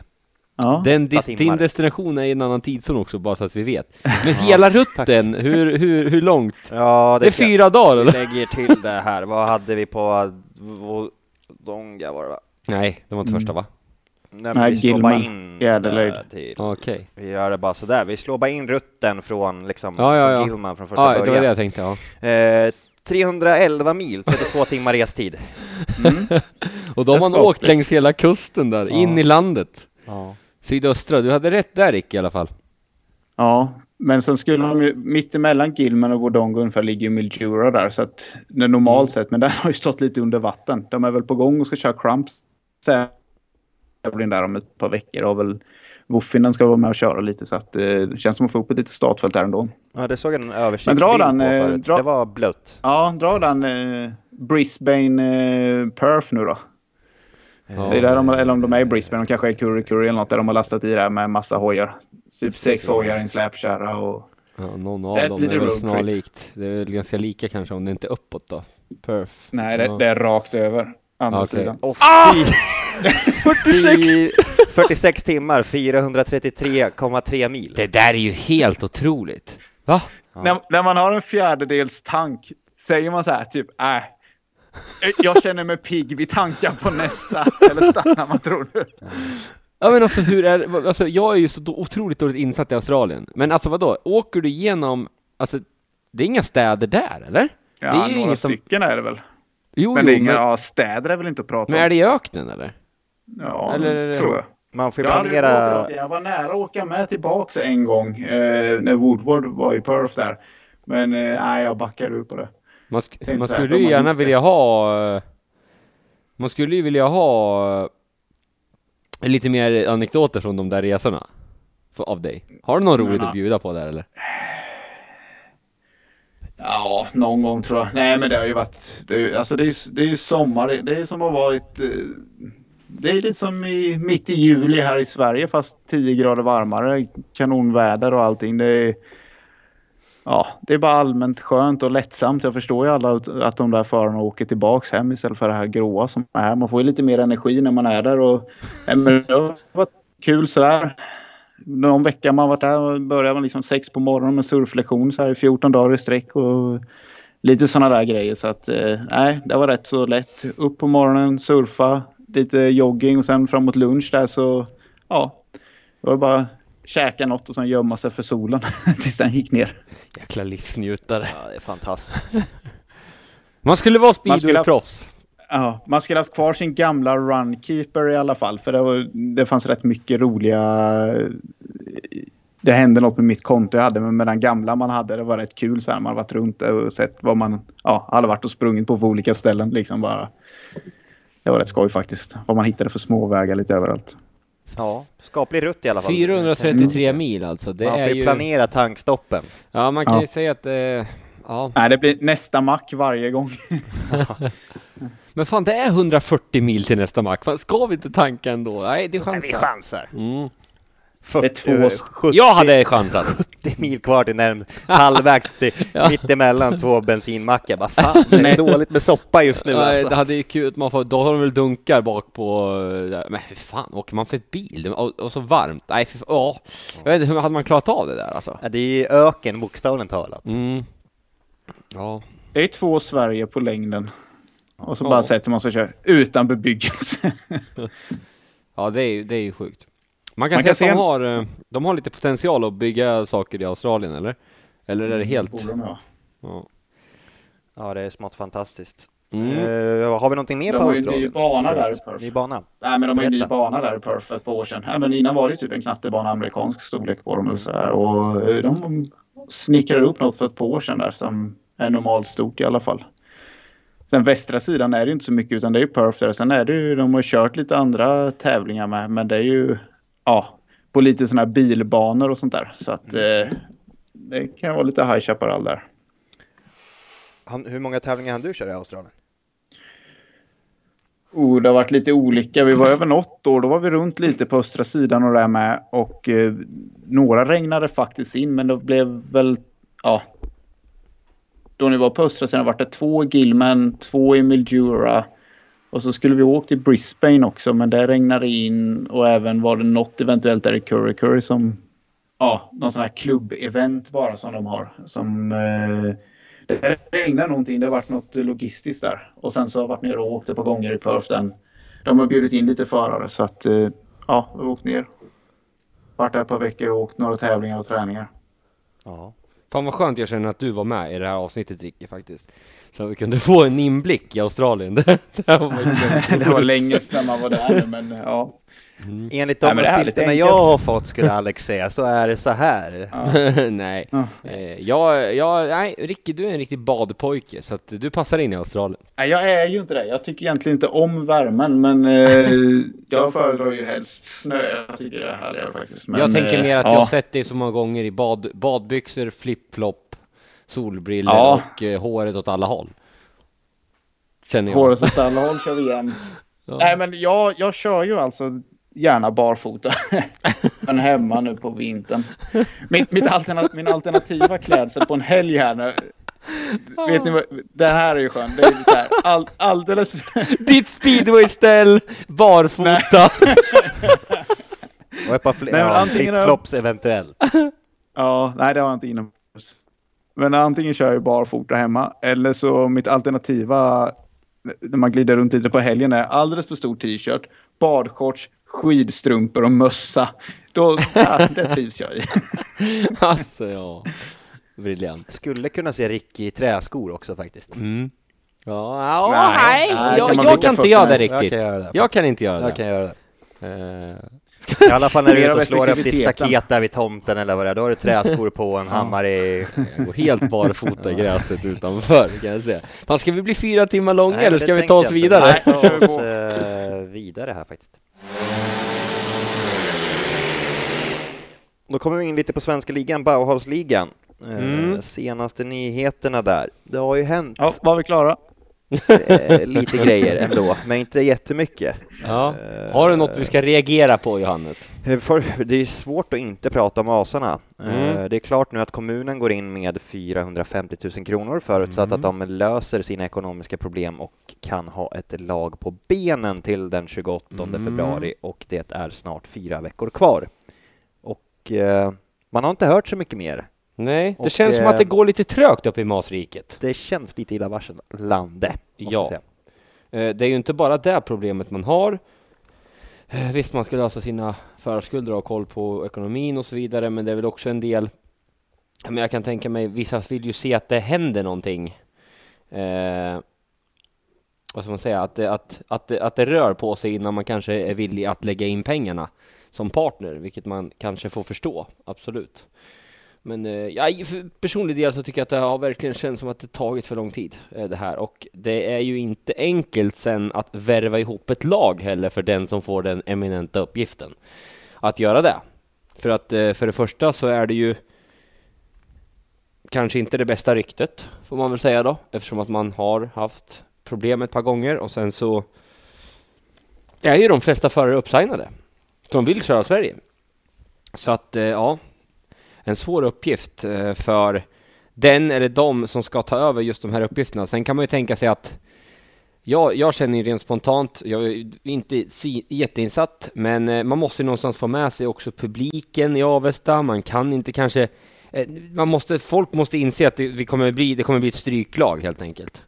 Ja. Den, dis- din destination är i en annan tidszon också, bara så att vi vet. Men hela rutten, hur, hur, hur långt? Ja, Det är kan- fyra dagar Vi eller? lägger till det här. Vad hade vi på Wodonga var det va? Nej, det var inte första va? Nej, men Nej, vi slår bara in Jäderlöjd. där till. Okej. Vi gör det bara sådär. Vi slår bara in rutten från liksom Ja, ja, ja. från Gilman från första Ja, det var början. det jag tänkte, ja. Eh, 311 mil, 32 timmar restid. Och då har man åkt längs hela kusten där, in i landet. Ja. Sydöstra, du hade rätt där Rick i alla fall. ja. Men sen skulle de ju, mittemellan Gilman och Wodonga ungefär ligger ju Mildura där. Så att det normalt sett, men den har ju stått lite under vatten. De är väl på gång och ska köra Crumps tävling där om ett par veckor. Och väl Woffinen ska vara med och köra lite så att eh, det känns som att få upp ett litet startfält där ändå. ja, det såg jag en Men översiktsbild dra på den, eh, förut. dra- Det var blött. Ja, dra den eh, Brisbane eh, Perth nu då. Ja. Det är där de, eller om de är i Brisbane, de kanske är Curry Curry eller något där de har lastat i det här med massa hojar. Typ sex hojar i en släpkärra och... Ja, någon av Det dem blir är väl snarlikt. Det är väl ganska lika kanske om det inte är uppåt då. Perf. Nej, det, Ja. det är rakt över. Andra Ja, okej. sidan. Oh, Ah! 46! 46 timmar, 433,3 mil. Det där är ju helt otroligt. Va? När, när man har en fjärdedels tank, säger man så här typ äh, jag känner mig pigg, vi tankar på nästa. Eller stannar man tror du? Ja men alltså hur är alltså jag är ju så otroligt dåligt insatt i Australien. Men alltså vadå, åker du igenom, alltså det är inga städer där eller? Ja, det är några inget som, stycken är det väl. jo, Men det är jo, inga, men, ja, städer är väl inte att prata men om. är det i öknen eller? Ja, eller- tror jag. Man får Jag, planera... jag var nära att åka med tillbaks en gång eh, när Woodward var i Perth där. Men eh, nej, jag backade ur på det. Man, sk man skulle ju har gärna vilja ha eh, Man skulle ju vilja ha eh, lite mer anekdoter från de där resorna. För, av dig. Har du något roligt att bjuda på där eller? Ja, någon gång tror jag. Nej, men det har ju varit... Det är, ju- alltså det är, det är ju sommar. Det, är som i ett... eh, Det är lite som i, mitt i juli här i Sverige fast 10 grader varmare. Kanonväder och allting. Det är, ja, det är bara allmänt skönt och lättsamt. Jag förstår ju alla att- de där förarna åker tillbaks hem istället för det här gråa som är här. Man får ju lite mer energi när man är där. Och, men det har varit kul sådär. Någon vecka man varit där började man liksom sex på morgonen med surflektion så här i 14 dagar i sträck och lite sådana där grejer. Så att eh, nej, det var rätt så lätt. Upp på morgonen, surfa, lite jogging och sen framåt lunch där så ja, det var bara käka något och sen gömma sig för solen tills den gick ner. Jäkla livsnjutare. Ja, det är fantastiskt. Man skulle vara Man skulle ha- speedway-proffs. Ja, man skulle haft kvar sin gamla runkeeper i alla fall för det, var, det fanns rätt mycket roliga det hände något med mitt konto jag hade, men med den gamla man hade, det var rätt kul så här. Man har varit runt och sett vad man ja, hade varit och sprungit på på olika ställen. Liksom bara. Det var rätt skoj faktiskt. Vad man hittade för småvägar lite överallt. Ja, skaplig rutt i alla fall. 433 mil alltså. Det Man får är ju planera tankstoppen. Ja, man kan Ja. ju säga att... Eh, ja. Nej, det blir nästa mack varje gång. Men fan, det är 140 mil till nästa mack. Ska vi inte tanka ändå? Nej, det är Men vi chansar. chansar. Mm. 40, Det är två- 70, Jag hade chansat. 70 mil kvar till närmast, halvvägs till Ja. mittemellan två bensinmackar. Vad fan, det är dåligt med soppa just nu Nej, alltså. det hade ju kul, man får, då har de väl dunkar bak på... eh, Men för fan, åker man för bil? Och, och så varmt? Nej, för, ja. Jag vet inte, hur hade man klarat av det där alltså? Ja, det är ju öken bokstavligt talat. Mm. Ja. Det är två Sverige på längden. Och så Ja. bara sätter man sig och kör utan bebyggelse. Ja, det är ju, det är ju sjukt. Man kan Man säga kan att de se- har, eh, de har lite potential att bygga saker i Australien, eller? Eller är det helt... De ha. Ja. Ja, det är smått fantastiskt. Mm. Eh, har vi någonting mer De på har ju en Australien? ny bana där i. Perth. Ny bana. Nej, men de har ju en ny bana där i Perth för ett par år sedan. Nej, men innan var det typ en knattebana amerikansk storlek på dem och så här. Och eh, de snickrade upp något för ett par år sedan där som är normalt stort i alla fall. Sen västra sidan är det inte så mycket utan det är ju Perth där. Sen är det ju, de har kört lite andra tävlingar med men det är ju ja, på lite sådana här bilbanor och sånt där. Så att eh, det kan vara lite High Chaparral där. Han, hur många tävlingar hann du köra i Australien? Oh, det har varit lite olika. Vi var över något år. Då var vi runt lite på östra sidan och där med. Och eh, några regnade faktiskt in, men det blev väl... Ja. Då ni var på östra sidan var det två Gilman, två i Mildura. Och så skulle vi åka till Brisbane också, men där regnade det in. Och även var det något eventuellt där i Curry Curry som... Ja, någon sån här klubbevent bara som de har. Som... Eh, det regnade någonting. Det har varit något logistiskt där. Och sen så har jag varit nere och åkt ett par gånger i Perth. Den. De har bjudit in lite förare så att eh, ja, vi har åkt ner. Varit där ett par veckor och åkt några tävlingar och träningar. Ja. Fan vad skönt jag känner att du var med i det här avsnittet Ricky faktiskt. Så vi kunde få en inblick i Australien. Det, var det var länge sedan man var där men ja. Enligt de är uppgifterna jag har fått skulle Alex säga så är det så här. Nej. Ja. Eh, jag, jag, nej, Ricky du är en riktig badpojke så att du passar in i Australien. Nej, jag är ju inte det. Jag tycker egentligen inte om värmen men eh, jag föredrar ju helst snö. Jag tycker det är härligare faktiskt. Men, jag tänker eh, mer att ja. jag har sett dig så många gånger i bad, badbyxor, flipflop, solbrillor Ja. och eh, håret åt alla håll. Känner jag. Håret åt alla håll kör vi jämt. Ja. Nej men jag, jag kör ju alltså gärna barfota. men hemma nu på vintern. Mitt, mitt alternat, min alternativa klädsel på en helg här nu. Vet ni vad? Det här är ju skönt. Det är ju så här, all, alldeles... Ditt speedwayställ, barfota. Och ett par fl- Nej, ja, flipflops eventuellt. Ja, nej det har jag inte inomhus. Men antingen kör jag barfota hemma eller så mitt alternativa när man glider runt lite på helgen är alldeles för stor t-shirt, badshorts, skidstrumpor och mössa. Då, ja, det trivs jag i. alltså ja. Briljant. Skulle kunna se Ricky i träskor också faktiskt. Mm. Ja, ja Nej, nej, jag, kan jag kan inte göra det riktigt. Jag kan göra det. Jag kan inte göra Jag det. kan göra det. Eh, I alla fall när du är ute och slår upp ditt staket där vid tomten eller vad det är, då har du träskor på, en hammare i... Jag går helt barfota i gräset utanför kan jag säga. Fan, ska vi bli fyra timmar långa Nej, eller ska vi ta oss jag vidare? Nej, ta oss eh, vidare här faktiskt. Då kommer vi in lite på svenska ligan, Bauhausligan. Eh, Mm. Senaste nyheterna där. Det har ju hänt Ja, var vi klara? eh, lite grejer ändå, men inte jättemycket. Ja. Har du något vi ska reagera på Johannes? Eh, För, det är svårt att inte prata om Asarna. Mm. Det är klart nu att kommunen går in med 450 000 kronor förutsatt Mm. att de löser sina ekonomiska problem och kan ha ett lag på benen till den 28 Mm. februari och det är snart fyra veckor kvar. Och eh, man har inte hört så mycket mer. Nej, det Och, känns som eh, att det går lite trögt upp i Masriket. Det känns lite illavarslande. Ja. Eh, Det är ju inte bara det problemet man har. Eh, Visst, man ska lösa sina förskulder och ha koll på ekonomin och så vidare, men det är väl också en del men jag kan tänka mig, vissa vill ju se att det händer någonting. Eh, vad ska man säga? Att det, att, att, det, att det rör på sig innan man kanske är villig att lägga in pengarna som partner, vilket man kanske får förstå, absolut. Men eh, ja, för personlig del så tycker jag att det har verkligen känts som att det tagit för lång tid eh, det här och det är ju inte enkelt sen att värva ihop ett lag heller för den som får den eminenta uppgiften att göra det. För att eh, för det första så är det ju kanske inte det bästa ryktet får man väl säga då eftersom att man har haft problem ett par gånger och sen så är ju de flesta förare uppsignade som vill köra Sverige. Så att eh, ja, en svår uppgift eh, för den eller de som ska ta över just de här uppgifterna. Sen kan man ju tänka sig att Ja, jag känner ju rent spontant, jag är inte jätteinsatt, men eh, man måste ju någonstans få med sig också publiken i Avesta. Man kan inte kanske, man måste, folk måste inse att det, vi kommer bli, det kommer bli ett stryklag helt enkelt.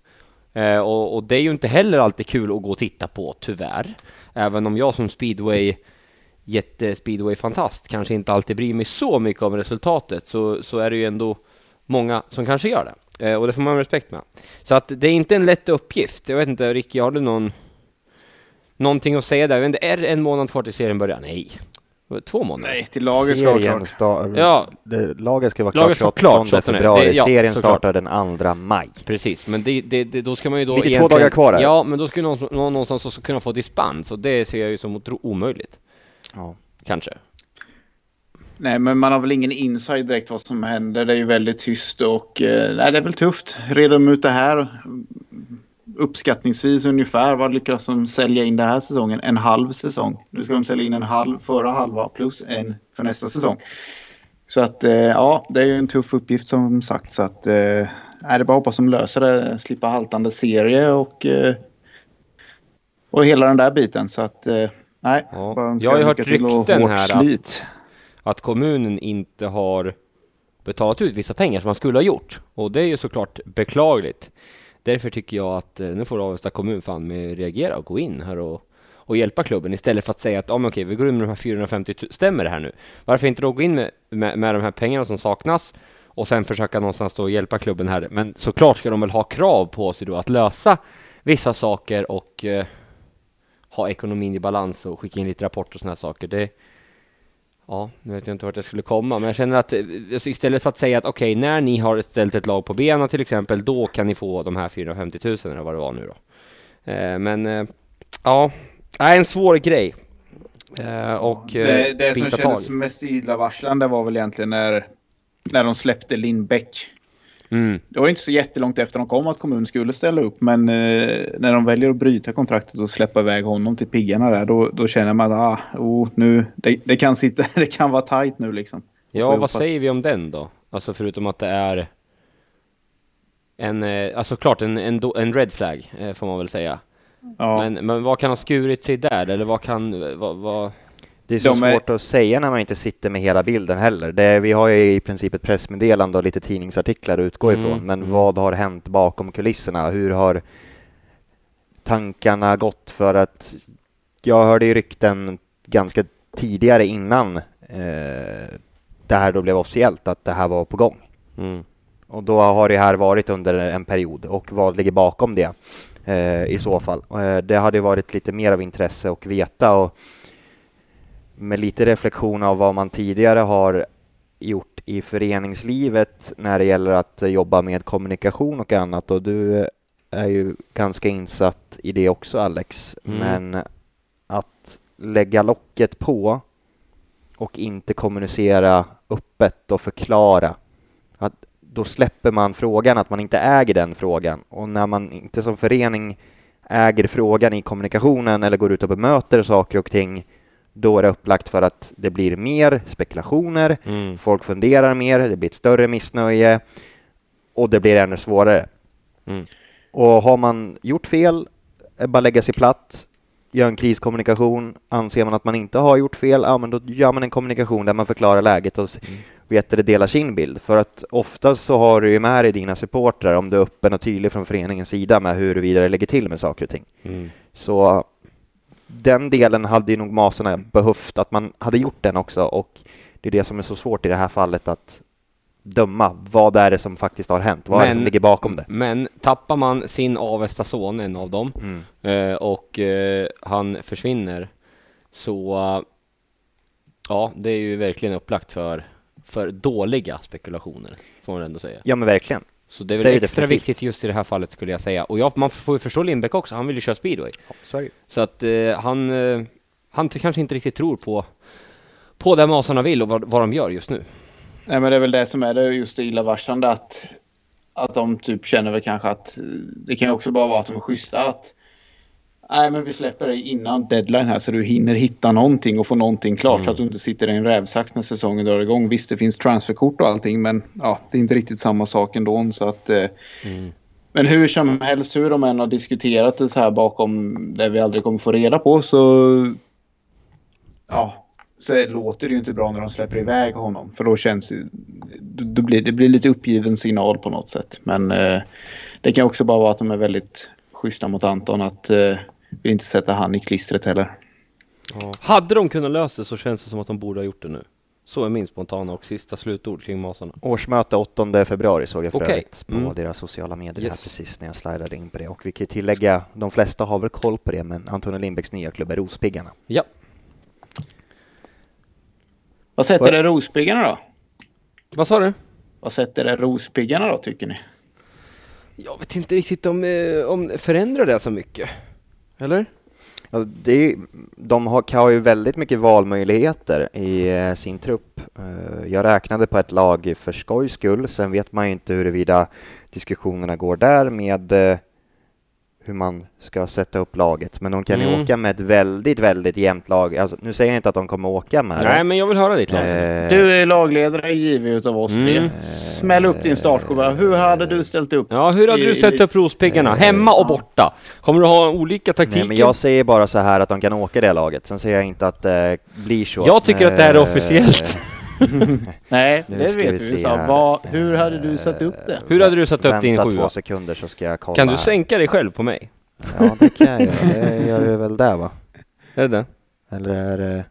Och, och, det är ju inte heller alltid kul att gå och titta på, tyvärr. Även om jag som speedway jättespeedway-fantast kanske inte alltid bryr mig så mycket om resultatet så, så är det ju ändå många som kanske gör det. Eh, och det får man respekt med. Så att det är inte en lätt uppgift. Jag vet inte, Ricky, har du någon, någonting att säga där? Jag vet inte, är det en månad kvar till serien börjar? Nej. Två månader? Nej, till laget ska vara klart. Sta- ja, det, laget ska vara klart 28 klart, februari. Det, ja, serien startar den 2 maj. Pretvå men det, det, det, då ska man ju då Vilket två dagar kvar här. Ja, men då skulle någon, någon någonstans också kunna få dispens och det ser jag ju som omöjligt. Ja. Kanske. Nej, men man har väl ingen insight direkt vad som händer. Det är ju väldigt tyst och eh, nej, det är väl tufft. Reda ut det här. Uppskattningsvis ungefär vad lyckas de sälja in den här säsongen? En halv säsong. Nu ska de sälja in en halv förra halva plus en för nästa säsong. Så att eh, ja, det är ju en tuff uppgift som sagt. Så att eh, är det bara att hoppas de löser det. Slippa haltande serie och, eh, och hela den där biten. Så att Nej, ja. Jag har ju hört rykten här att, att kommunen inte har betalat ut vissa pengar som man skulle ha gjort. Och det är ju såklart beklagligt. Därför tycker jag att eh, nu får Avesta kommun fan med reagera och gå in här och, och hjälpa klubben istället för att säga att oh, okej, vi går in med de här 450 000. Stämmer det här nu? Varför inte då gå in med, med, med de här pengarna som saknas och sen försöka någonstans då hjälpa klubben här. Men såklart ska de väl ha krav på sig då att lösa vissa saker och eh, ha ekonomin i balans och skicka in lite rapporter och sådana saker. Det, ja, nu vet jag inte vart jag skulle komma, men jag känner att alltså istället för att säga att okej, okay, när ni har ställt ett lag på benen till exempel, då kan ni få de här 450 000 eller vad det var nu då. Eh, men eh, ja, är en svår grej. Eh, och det, det som kändes mest illavarslande var väl egentligen när, när de släppte Lindbäck Mm. Det var inte så jättelångt efter de kom att kommunen skulle ställa upp. Men eh, när de väljer att bryta kontraktet och släppa iväg honom till piggarna där. Då, då känner man att ah, oh, nu, det, det, kan sitta, det kan vara tajt nu liksom. Ja, vad säger vi om den då? Alltså förutom att det är en, eh, alltså klart en, en, en red flag eh, får man väl säga. Ja. Men, men vad kan ha skurit sig där? Eller vad kan, vad, vad... Det är så de svårt är... att säga när man inte sitter med hela bilden heller. Det, vi har ju i princip ett pressmeddelande och lite tidningsartiklar att utgå mm. ifrån, men mm. vad har hänt bakom kulisserna? Hur har tankarna gått? För att jag hörde ju rykten ganska tidigare innan eh, det här då blev officiellt att det här var på gång. Mm. Och då har det här varit under en period och vad ligger bakom det eh, i så fall? Eh, det hade varit lite mer av intresse att veta och med lite reflektion av vad man tidigare har gjort i föreningslivet när det gäller att jobba med kommunikation och annat. Och du är ju ganska insatt i det också Alex, mm. men att lägga locket på och inte kommunicera öppet och förklara att då släpper man frågan, att man inte äger den frågan. Och när man inte som förening äger frågan i kommunikationen eller går ut och bemöter saker och ting då är det upplagt för att det blir mer spekulationer, mm. folk funderar mer, det blir ett större missnöje och det blir ännu svårare. Mm. Och har man gjort fel, bara lägga sig platt, gör en kriskommunikation. Anser man att man inte har gjort fel, ja men då gör man en kommunikation där man förklarar läget och mm. vet det delar sin bild. För att oftast så har du ju med dig dina supportrar om du är öppen och tydlig från föreningens sida med huruvida det lägger till med saker och ting. Mm. Så den delen hade ju nog Masarna behövt, att man hade gjort den också och det är det som är så svårt i det här fallet att döma. Vad är det som faktiskt har hänt? Vad men, är det som ligger bakom det? Men tappar man sin Avesta son, en av dem, mm. Eh, och eh, han försvinner, så Ja, det är ju verkligen upplagt för, för dåliga spekulationer, får man ändå säga. Ja men verkligen. Så det är väl Det är extra definitivt. viktigt just i det här fallet skulle jag säga. Och ja, man får ju förstå Lindbäck också, han vill ju köra speedway. Ja, så att eh, han, eh, han kanske inte riktigt tror på, på det masarna vill och vad, vad de gör just nu. Nej men det är väl det som är det just det illavarslande att, att de typ känner väl kanske att eh, det kan ju också bara vara att de är schyssta att Nej men vi släpper dig innan deadline här så du hinner hitta någonting och få någonting klart så att du inte sitter i en rävsax när säsongen drar igång. Visst det finns transferkort och allting men ja det är inte riktigt samma sak ändå så att eh, Men hur som helst hur de än har diskuterat det så här bakom det vi aldrig kommer få reda på så Ja så låter det ju inte bra när de släpper iväg honom. För då känns det, blir, det blir lite uppgiven signal på något sätt. Men eh, det kan också bara vara att de är väldigt schyssta mot Anton. Att eh, vill inte sätta han i klistret heller. Hade de kunnat lösa det så känns det som att de borde ha gjort det nu. Så är min spontana och sista slutord kring masarna. Årsmöte 8 februari såg jag för Okej. övrigt på Mm. deras sociala medier här Yes. precis när jag slidade in på det. Och vi kan ju tillägga, de flesta har väl koll på det, men Antonio Lindbäcks nya klubb är Rospiggarna. Ja, Vad sätter det Rospiggarna då? vad sa du? Vad sätter det Rospiggarna då tycker ni? Jag vet inte riktigt om, eh, om förändrar det så mycket. Eller? Ja, det är, de har, har ju väldigt mycket valmöjligheter i eh, sin trupp. Eh, jag räknade på ett lag för skojs skull. Sen vet man ju inte huruvida diskussionerna går där med eh, hur man ska sätta upp laget. Men de kan ju Mm. åka med ett väldigt, väldigt jämnt lag. Alltså, nu säger jag inte att de kommer åka med Nej, det. men jag vill höra ditt lag. Eh, Du är lagledare givet utav oss tre. Mm. Smäll upp din startskiva. Hur hade du ställt upp? Ja, hur hade i- du i- sett upp Rospiggarna? Hemma och borta? Kommer du ha olika taktiker? Nej, men jag säger bara så här att de kan åka det laget. Sen säger jag inte att det blir så. Jag tycker att det här är Eh, officiellt. Nej, Nu det ska vet vi sa. här. Vad, hur hade du satt upp det? Hur hade du satt upp din Vänta sjua? två sekunder så ska jag kolla. Kan du sänka dig själv på mig? Ja, det kan jag göra. Det gör du väl där va? Är det det? Eller är det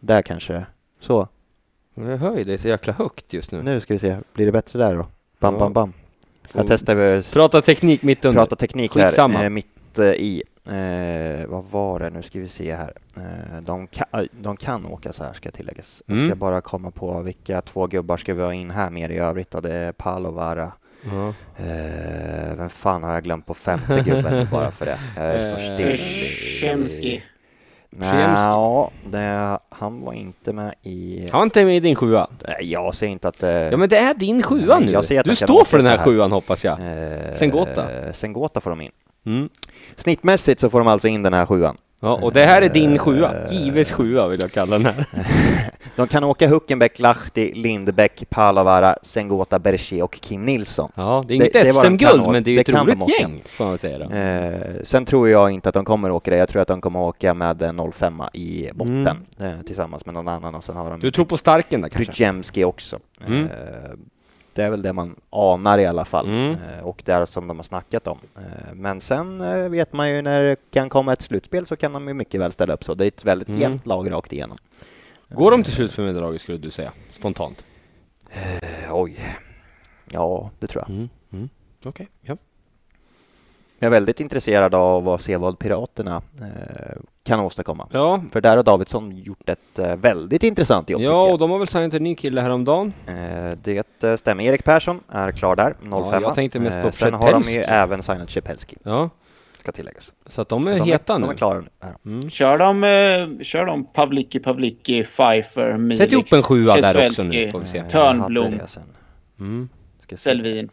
där kanske? Så, Jag hör ju dig så jäkla högt just nu. nu ska vi se. Blir det bättre där då? Bam, Ja. bam, bam. Jag testar Prata teknik mitt under. prata teknik Skitsamma. här, eh, mitt eh, i. Eh, vad var det? Nu ska vi se här. Eh, de, kan, de kan åka så här ska tilläggas. Jag ska Mm. bara komma på vilka två gubbar ska vi ha in här mer i övrigt. Och det är Palovara. Ja. Eh, vem fan har jag glömt på femte gubben bara för det? Jag står Eh, still. Shemski. Nej, ja, det, han var inte med i... Han var inte med i din sjua? Nej, jag säger inte att det... Ja men det är din sjua Nej, nu. jag ser att Du står för den här här. sjuan hoppas jag. Eh, Sengota. Sengota får de in. Mm. Snittmässigt så får de alltså in den här sjuan. Ja, och det här är din Eh, sjua. Gives sjua vill jag kalla den här. De kan åka Huckenbeck, Lahti, Lindbäck, Palavara, Sengota, Berger och Kim Nilsson. Ja, det är inget SM-guld, men det är ju ett roligt gäng, får man säga då. Eh, sen tror jag inte att de kommer åka det. Jag tror att de kommer åka med en 05 i botten eh, tillsammans med någon annan och sen har de Mm. Du tror på starken där kanske? Brzezinski också. Mm. Eh, det är väl det man anar i alla fall Mm. eh, och det är som de har snackat om. Eh, men sen eh, vet man ju när det kan komma ett slutspel så kan de ju mycket väl ställa upp så. Det är ett väldigt Mm. jämnt lag rakt igenom. Går de till slutspel med draget skulle du säga? Spontant? Oj. Ja, det tror jag. Mm. Mm. Okej, ja. Jag är väldigt intresserad av att se vad Piraterna eh, kan åstadkomma. Ja, För där har Davidsson gjort ett eh, väldigt intressant jobb ja och de har väl signat en ny kille häromdagen. Eh, det eh, stämmer. Erik Persson är klar där, 05. Ja, jag tänkte mest på Sen har de ju även signat Czepelski, Ja, ska tilläggas. så att de är de heta är, nu. De är klara nu. Mm. Kör de, eh, kör de Pavlicki, Pavlicki, Pfeiffer, Milik, Sätt ihop en sjua där också nu, får vi se. Eh, Törnblom. Mm. Selvin,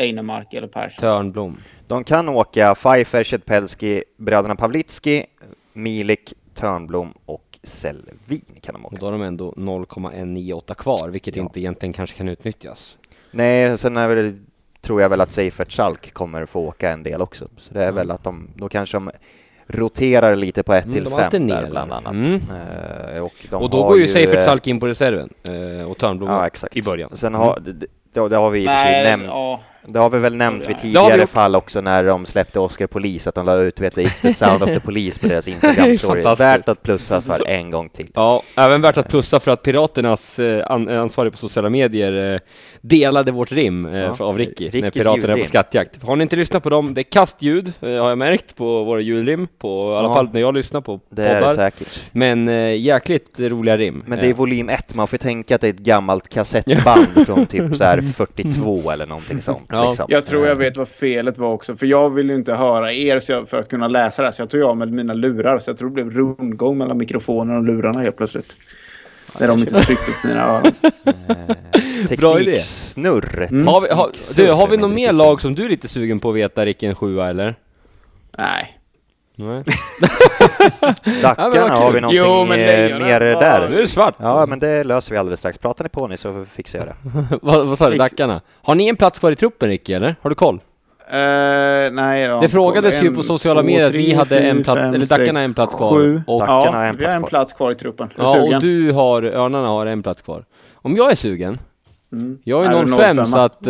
Einemark eller Persson. Törnblom. De kan åka Pfeiffer, Czepelski, bröderna Pavlitski, Milik, Törnblom och Selvin kan de Och åka. då har de ändå 0,198 kvar, vilket Ja. inte egentligen kanske kan utnyttjas. Nej, sen är väl, tror jag väl att Seifert Schalk kommer få åka en del också. Så det är Ja. väl att de, då kanske de roterar lite på ett Mm, till de fem alternerar. där bland annat. Mm. Eh, och de och då har går ju Seifert Salk in på reserven, eh, och Törnblom Ja, i början. Sen har, det, det, det har vi i och för sig nämnt. ja. Det har vi väl nämnt vid tidigare fall också när de släppte Oscar Polis, att de la ut vet It's the sound of the police på deras Instagram-story. Värt att plussa för en gång till. Ja, även värt att plussa för att Piraternas eh, an, ansvarig på sociala medier eh, delade vårt rim eh, Ja, av Ricky när Rickys Piraterna är på skattjakt. Har ni inte lyssnat på dem? Det är kastljud, eh, har jag märkt på våra ljudrim, på, i alla Ja. fall när jag lyssnar på Det är det poddar. säkert. Men jäkligt roliga rim. Men det är volym 1, man får tänka att det är ett gammalt kassettband från typ så här 42 eller någonting sånt. Ja. liksom. Jag tror jag vet vad felet var också. För jag vill ju inte höra er så jag, för att kunna läsa det. här, Så jag tog av med mina lurar. Så jag tror det blev rundgång mellan mikrofonen och lurarna helt plötsligt. När de inte tryckte upp mina öron. Eh, Bra idé. Tekniksnurr. Mm. har vi, har, du, har vi något mer lag som du är lite sugen på att veta, Ricky, en sjua eller? Nej. Nej. Ja, Dackarna, har vi någonting Jo, men eh, mer var- där? Nu är det svart! Ja, men det löser vi alldeles strax. Pratar ni på ni så fixar jag det. vad, vad sa du, Dackarna? Har ni en plats kvar i truppen Ricky, eller? Har du koll? Eh, nej. Det frågades ju En, på sociala medier att vi hade en plats, fem, eller Dackarna en plats kvar. Sju. Och, Dackarna Ja, har en vi har plats en kvar. plats kvar i truppen. Ja, och du har, Örnarna har en plats kvar. Om jag är sugen, Mm. jag Är är du 05 05? så att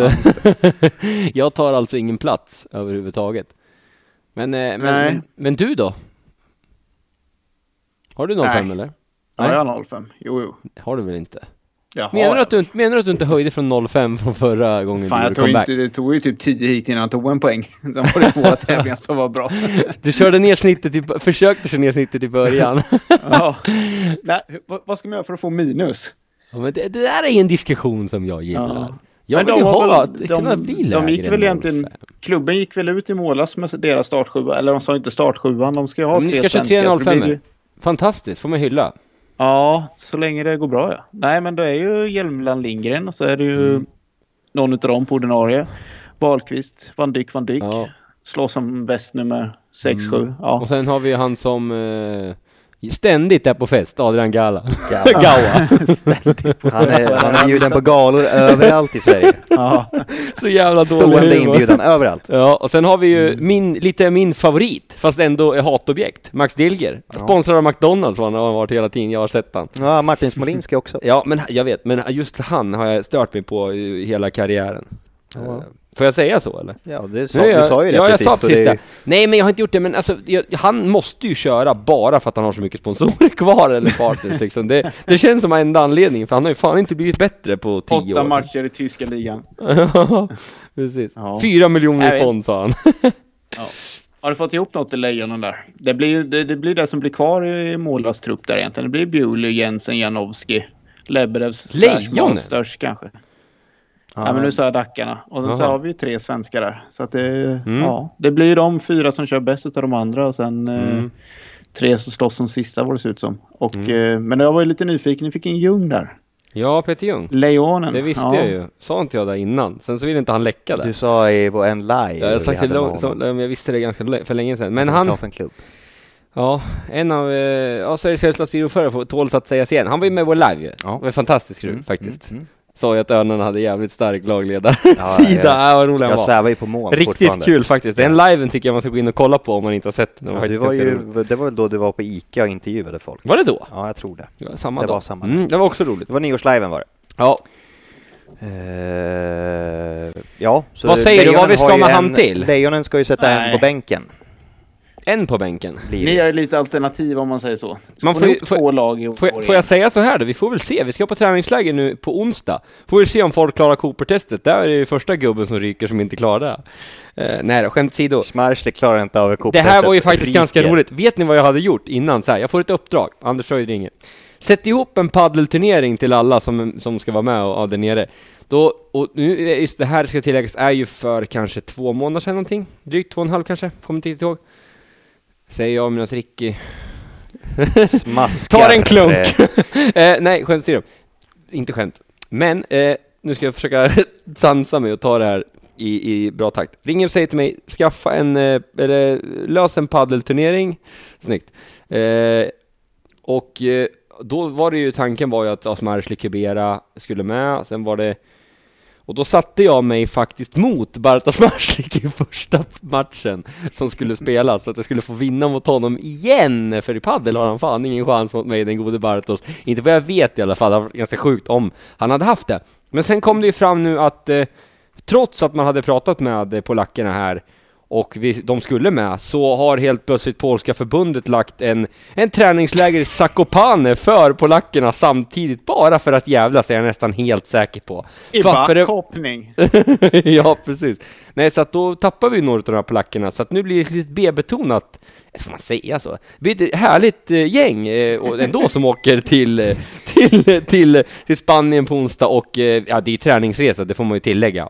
jag tar alltså ingen plats överhuvudtaget. Men, eh, men, men, men du då? Har du 05 Nej. eller? Ja, Nej. jag har 05. Jo, jo. Har du väl inte? Jag Menar du, att du, inte- menar du att du inte höjde från 05 från förra gången Fan, du jag tog comeback? inte, det tog ju typ 10 hit innan jag tog en poäng. Sen var det två tävlingar som var bra. Du körde ner snittet, i, försökte köra ner snittet i början. Ja. Nej, vad, vad ska man göra för att få minus? Ja, men det, det där är en diskussion som jag gillar. Ja. Jag Men vill de ju ha, väl- kunna de- bli de gick väl egentligen- 05. Klubben gick väl ut i målas med deras startsjua, eller de sa inte startsjuan, de ska ju ha Men ska tre så det 05. blir ju- Fantastiskt, får man hylla. Ja, så länge det går bra ja. Nej men det är ju Hjelmland Lindgren och så är det ju Mm. någon utav dem på ordinarie. Wahlqvist, Van Dyck, Van Dyck. Ja. Slår som väst nummer 6-7. Mm. Ja. Och sen har vi han som eh, ständigt är på fest, Adrian Gala. Gawa. Gawa. Han är, han är bjuden på galor överallt i Sverige. ja. Så jävla dålig Stående inbjudan överallt. Ja, och sen har vi ju Mm. min, lite min favorit, fast ändå är hatobjekt, Max Dilger. Sponsrad av McDonalds har han har varit hela tiden, jag har sett han. Ja, Martin Smolinski också. Ja, men jag vet, men just han har jag stört mig på hela karriären. Ja. Får jag säga så eller? Ja, det sa, är du jag- sa ju det ja, precis. jag sa precis det. det. Nej, men jag har inte gjort det, men alltså, jag, han måste ju köra bara för att han har så mycket sponsorer kvar eller partners liksom. Det, det känns som enda anledningen, för han har ju fan inte blivit bättre på tio Åtta år. matcher i tyska ligan. precis. Ja. Fyra miljoner Jag spons sa han. Ja. Har du fått ihop något i Lejonen där? Det blir det, det, blir det som blir kvar i Målas trupp där egentligen. Det blir Bewley, Jensen, Janowski, Lebedevs Lejonen? störst kanske. Ja. Ja, men nu sa jag Dackarna. Och sen så har vi ju tre svenskar där. Så att det, Mm. ja, det blir de fyra som kör bäst utav de andra och sen eh, Mm. tre som slåss som sista vad det ser ut som. Och, Mm. eh, men jag var ju lite nyfiken, ni fick en Ljung där. Ja, Peter Ljung. Lejonen. Det visste ja. jag ju. Sa inte jag det innan? Sen så ville inte han läcka det. Du sa i vår- en live. jag har vi sagt det hade lång, med så, jag visste det ganska för länge sedan. Men han, en klubb? ja, en av, eh, ja, Sveriges speedoförare får tåls att sägas igen. Han var ju med i vår live ju. Ja. Det var fantastiskt kul Mm, faktiskt. mm, mm. Sa ju att Örnarna hade jävligt stark lagledare. Ja, Sida, jag- äh, vad rolig han Jag var. svävar ju på mål Riktigt kul faktiskt. Den liven tycker jag man ska gå in och kolla på om man inte har sett den. Ja, var du var ju, det var väl då du var på ICA och intervjuade folk? Var det då? Ja, jag tror det. Ja, samma Det dag. var samma Mm, det var också roligt. Det var nyårsliven var det. Ja, Eh, ja, så Vad säger du? Vad vi ska med han till? Lejonen ska ju sätta en på bänken. En på bänken. Blir Ni är lite alternativ om man säger så. Man Man får får ju- ihop får- två lag i år Får jag, får jag säga så här då? Vi får väl se. Vi ska på träningsläger nu på onsdag. Får vi se om folk klarar Cooper-testet. Där är det ju första gubben som ryker som inte klarar det. Eh, nej då, skämt åsido. Schmeichel klarar inte av Det här var ju faktiskt Ryker. ganska roligt. Vet ni vad jag hade gjort innan? Så här, jag får ett uppdrag. Anders Sjöjd ringer. Sätt ihop en paddelturnering till alla som, som ska vara med och, och där nere. Då, och nu, just det här ska tilläggas, är ju för kanske två månader sedan någonting. Drygt två och en halv kanske, kommer inte riktigt ihåg. Säger jag medan Ricky Smaskar. Tar en klunk! Eh, eh, nej, skämt åsido. Inte skämt. Men, eh, nu ska jag försöka sansa mig och ta det här i, i bra takt. Ringer och säger till mig, skaffa en, eh, eller lös en paddelturnering. Snyggt. Eh, och eh, då var det ju, tanken var ju att Asmarsli Kubera skulle med, sen var det och då satte jag mig faktiskt mot Bartosz Marsik i första matchen som skulle spelas, så att jag skulle få vinna mot honom igen, för i padel har han fan ingen chans mot mig, den gode Bartosz. Inte vad jag vet i alla fall, det var ganska sjukt om han hade haft det. Men sen kom det ju fram nu att eh, trots att man hade pratat med polackerna här och vi, de skulle med, så har helt plötsligt polska förbundet lagt en, en träningsläger i Zakopane för polackerna samtidigt, bara för att jävlas är jag nästan helt säker på. I för det- backhoppning. ja, precis. Nej, så att då tappar vi några av de här polackerna, så att nu blir det lite B-betonat, får man säga så? Det blir ett härligt eh, gäng eh, och ändå som åker till, eh, till, till, till Spanien på onsdag och ja, det är ju träningsresa, det får man ju tillägga.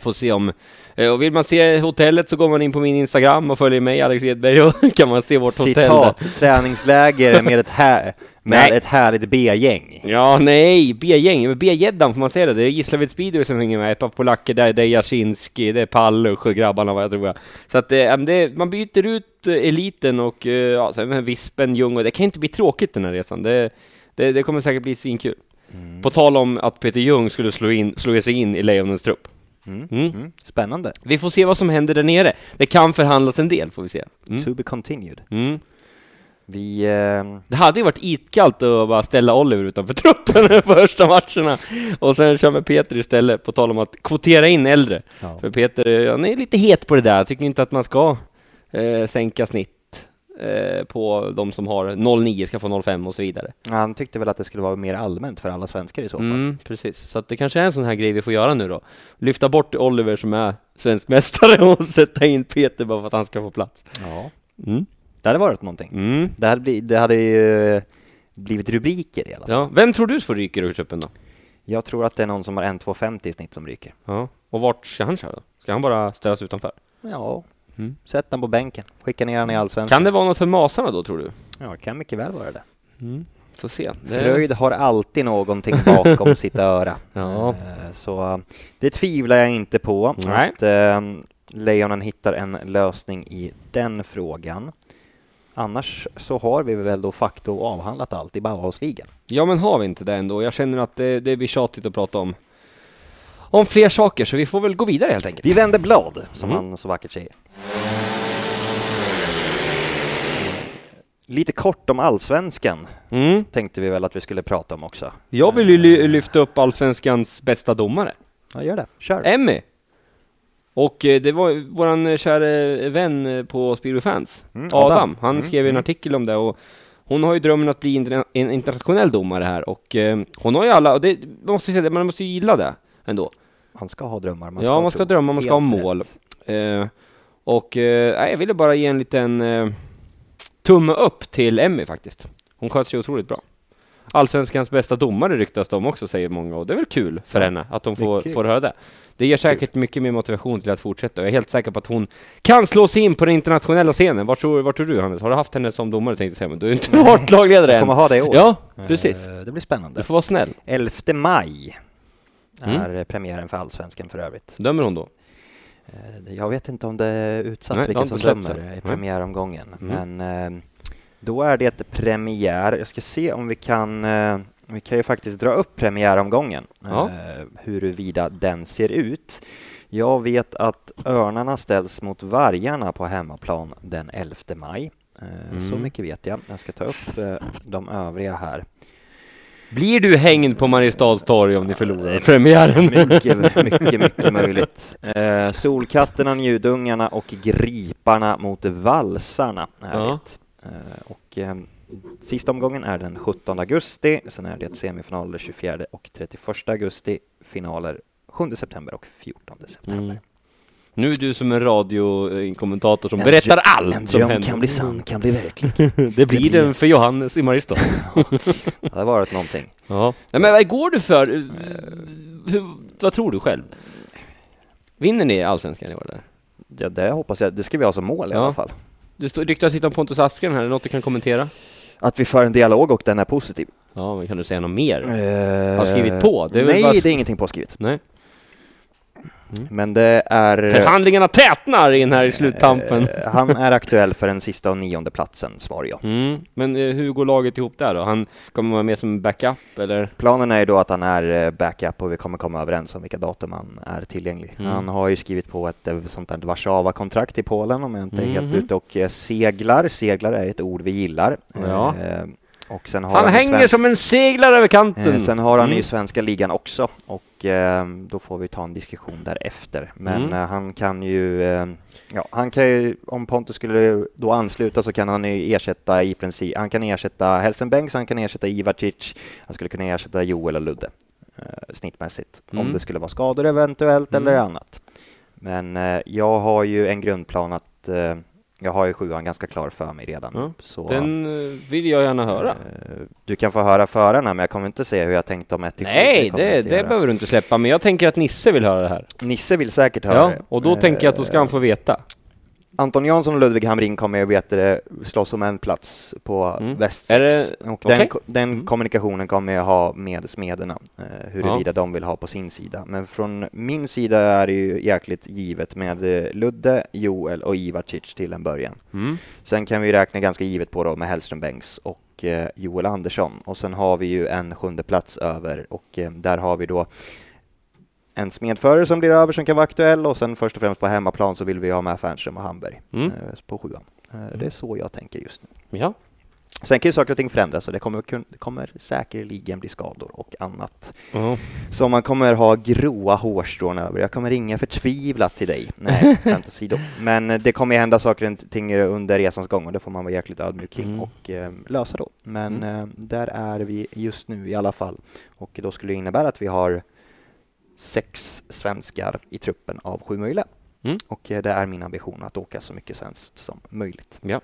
Får se om och vill man se hotellet så går man in på min Instagram och följer mig, Alex Edberg, och kan man se vårt hotell där. Citat, träningsläger med ett, här, med Nej. ett härligt B-gäng. Ja, nej, B-gäng, B-gäddan får man säga det? Det är Gislaved Speedway som hänger med, ett par polacker där, det är Jasinski, det är Pallusch och grabbarna vad jag tror jag. Så att eh, det, man byter ut eh, eliten och eh, ja, sen med Vispen, Ljung och det kan inte bli tråkigt den här resan. Det, det, det kommer säkert bli svinkul. På tal om att Peter Ljung skulle slå, in, slå sig in i Lejonens trupp. Mm. Mm. Mm. Spännande. Vi får se vad som händer där nere. Det kan förhandlas en del, får vi se. Mm. To be continued. Mm. Vi... Eh, Det hade ju varit itkallt att bara ställa Oliver utanför truppen de första matcherna och sen köra med Peter istället, på tal om att kvotera in äldre. ja. För Peter, han är lite het på det där, tycker inte att man ska eh, sänka snitt eh, på de som har 09 ska få 05 och så vidare. Han tyckte väl att det skulle vara mer allmänt för alla svenskar i så fall. Mm, precis, så att det kanske är en sån här grej vi får göra nu då. Lyfta bort Oliver som är svensk mästare och sätta in Peter bara för att han ska få plats. Ja. Mm. Det hade varit någonting. Mm. Det hade, bli, det hade ju blivit rubriker i alla fall. Ja. Vem tror du får ryka ur truppen då? Jag tror att det är någon som har 1,250 i snitt som ryker. Ja. Och vart ska han köra då? Ska han bara ställas utanför? Ja, Mm. sätt den på bänken. Skicka ner den i allsvenskan. Kan det vara något för masarna då tror du? Ja, kan mycket väl vara det. Mm. Får se. Det... Fröjd har alltid någonting bakom sitt öra. Ja. Eh, Så det tvivlar jag inte på Nej. att eh, Lejonen hittar en lösning i den frågan. Annars så har vi väl då facto avhandlat allt i Bauhausligan. Ja men har vi inte det ändå? Jag känner att det, det blir tjatigt att prata om om fler saker, så vi får väl gå vidare helt enkelt. Vi vänder blad, som Mm. han så vackert säger. Lite kort om allsvenskan Mm. tänkte vi väl att vi skulle prata om också. Jag vill ju ly- lyfta upp Allsvenskans bästa domare, Ja, gör det. Kör. Emmy. Och eh, det var våran kära vän eh, på Speedway Fans, Mm, Adam. Adam. Han Mm, skrev en mm. artikel om det och hon har ju drömmen att bli interna- en internationell domare här och eh, hon har ju alla, och det man måste säga, man måste ju gilla det ändå. Man ska ha drömmar. Man Ja, man ska tro. drömma, man ska ha mål. Eh, och eh, jag ville bara ge en liten eh, tumme upp till Emmy faktiskt. Hon sköter sig otroligt bra. Allsvenskans bästa domare ryktas de också, säger många, och det är väl kul för Ja, henne att hon får, får höra det. Det ger säkert mycket mer motivation till att fortsätta, och jag är helt säker på att hon kan slå sig in på den internationella scenen. Vart tror, vart tror du Hannes? Har du haft henne som domare tänkte jag säga, men du har inte varit lagledare Jag än. kommer ha det i år. Ja, precis. Eh, Det blir spännande. Du får vara snäll. 11 maj Mm. är premiären för Allsvenskan för övrigt. Dömer hon då? Eh, Jag vet inte om det är utsatt Nej, vilka som dömer i Nej. premiäromgången. Mm. Men eh, då är det premiär. Jag ska se om vi kan vi kan ju faktiskt dra upp premiäromgången, Ja. eh, huruvida den ser ut. Jag vet att Örnarna ställs mot Vargarna på hemmaplan den 11 maj. Eh, Så Mm. mycket vet jag. Jag ska ta upp eh, de övriga här. Blir du hängd på Mariestads torg om ni förlorar premiären? Mycket, mycket, mycket möjligt. Eh, Solkatterna, Njudungarna och Griparna mot Valsarna Ja. Eh, och eh, sista omgången är den 17 augusti, sen är det semifinaler 24 och 31 augusti, finaler 7 september och 14 september. Mm. Nu är du som en radiokommentator som En berättar dröm- allt En som dröm händer. kan bli sann, kan bli verklig. Det blir den för Johannes i Mariestad. Det har varit någonting. ja. Nej, men vad går du för? Hur, vad tror du själv? Vinner ni Allsvenskan i år? Där? Ja, det hoppas jag. Det ska vi ha som mål i Ja. alla fall. Det ryktas lite om Pontus Aspgren här, är det något du kan kommentera? Att vi för en dialog och den är positiv. Ja, men kan du säga något mer? Eh, Har skrivit på? Det nej, bara- det är ingenting påskrivet. Nej. Men det är... Förhandlingarna tätnar in här i sluttampen. Eh, han är aktuell för den sista och nionde platsen, svar jag. Mm. Men eh, hur går laget ihop där då? Han kommer vara med som backup eller? Planen är ju då att han är eh, backup och vi kommer komma överens om vilka datum han är tillgänglig. Mm. Han har ju skrivit på ett eh, sånt där Warszawa-kontrakt i Polen om jag inte är helt Mhm. ute och eh, seglar. Seglar är ett ord vi gillar. Ja. Eh, Han ju hänger svensk- som en seglare över kanten. Eh, sen har han Mm. ju svenska ligan också och eh, då får vi ta en diskussion därefter. Men Mm. eh, han kan ju, eh, ja, han kan ju, om Pontus skulle då ansluta så kan han ju ersätta i princip, han kan ersätta Helsingborgs, han kan ersätta Ivacic, han skulle kunna ersätta Joel och Ludde eh, snittmässigt. Mm. Om det skulle vara skador eventuellt eller Mm. annat. Men eh, jag har ju en grundplan att eh, jag har ju sjuan ganska klar för mig redan. Ja, så, Den eh, vill jag gärna höra. Eh, Du kan få höra förarna, men jag kommer inte säga hur jag tänkt om ett till. Nej, det, det behöver du inte släppa, men jag tänker att Nisse vill höra det här. Nisse vill säkert höra Ja, det. och då tänker jag att då ska han få veta. Anton Jansson och Ludvig Hamrin kommer veta det, slåss om en plats på Mm. väst det- Och den, okej. ko- den Mm. kommunikationen kommer jag ha med smederna, eh, huruvida de vill ha på sin sida. Men från min sida är det ju jäkligt givet med eh, Ludde, Joel och Ivacic till en början. Mm. Sen kan vi räkna ganska givet på då med Hellström Bengts och eh, Joel Andersson. Och sen har vi ju en sjunde plats över och eh, där har vi då en smedförare som blir över som kan vara aktuell och sen först och främst på hemmaplan så vill vi ha med Fernström och Hamberg Mm. eh, på sjuan. Eh, det är så jag tänker just nu. Ja. Sen kan ju saker och ting förändras och det kommer, det kommer säkerligen bli skador och annat. Ja. Så man kommer ha gråa hårstrån över. Jag kommer ringa förtvivlat till dig. Nej, skämt åsido. Men det kommer hända saker och ting under resans gång och det får man vara jäkligt ödmjuk kring Mm. och eh, lösa då. Men Mm. eh, där är vi just nu i alla fall. Och då skulle det innebära att vi har sex svenskar i truppen av sju möjliga. Mm. Och eh, det är min ambition att åka så mycket svenskt som möjligt. ja.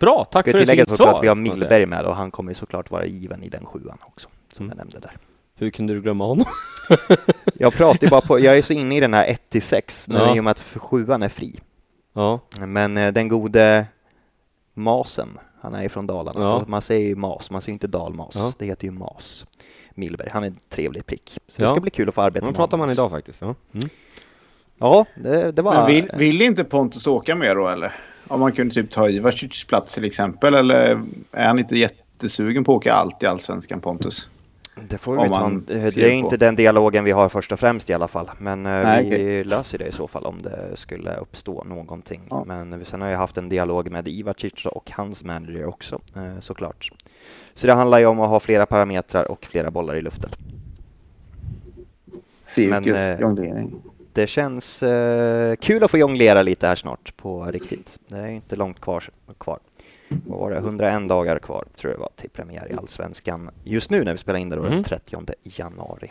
Bra, tack Ska för ett fint svar. att vi har. Millberg med och han kommer såklart vara given i den sjuan också, som Mm. jag nämnde där. Hur kunde du glömma honom? Jag pratar ju bara på, jag är så inne i den här 1 till 6, Ja. i och med att sjuan är fri. Ja. Men eh, den gode Masen, han är från Dalarna. Ja. Man säger ju Mas, man säger inte Dalmas. Ja. Det heter ju Mas. Millberg, han är en trevlig prick. Så Ja. det ska bli kul att få arbeta Nu med pratar honom man också. idag faktiskt. Ja. Mm. Ja, det, det var... Men vill, vill inte Pontus åka med då eller? Om man kunde typ ta Ivacic plats till exempel eller är han inte jättesugen på att åka allt i Allsvenskan Pontus? Det får vi ta. man Det är på. inte den dialogen vi har först och främst i alla fall. Men eh, Nej, vi löser det i så fall om det skulle uppstå någonting. Ja. Men sen har jag haft en dialog med Ivacic och hans manager också eh, såklart. Så det handlar ju om att ha flera parametrar och flera bollar i luften. Cirkus, Men, eh, jonglering. Det känns eh, kul att få jonglera lite här snart på riktigt. Det är inte långt kvar. kvar. Vad var det? 101 dagar kvar tror jag det var till premiär i Allsvenskan just nu när vi spelar in det då, Mm. den 30 januari.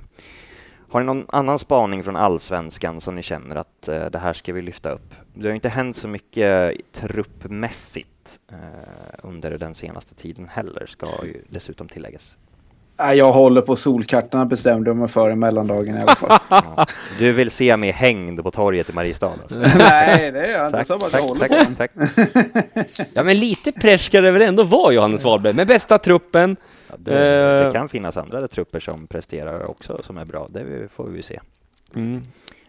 Har ni någon annan spaning från Allsvenskan som ni känner att eh, det här ska vi lyfta upp? Det har ju inte hänt så mycket truppmässigt eh, under den senaste tiden heller, ska ju dessutom tilläggas. Nej, Jag håller på solkartorna bestämde jag mig för i mellandagen i alla fall. Du vill se mig hängd på torget i Mariestad alltså? Nej, det är jag inte. Tack, sa bara att jag tack, håller på. tack, tack. ja, men lite press ska det väl ändå vara, Johannes Wahlberg, med bästa truppen. Ja, det, det Eh. kan finnas andra trupper som presterar också som är bra, det får vi se. Mm.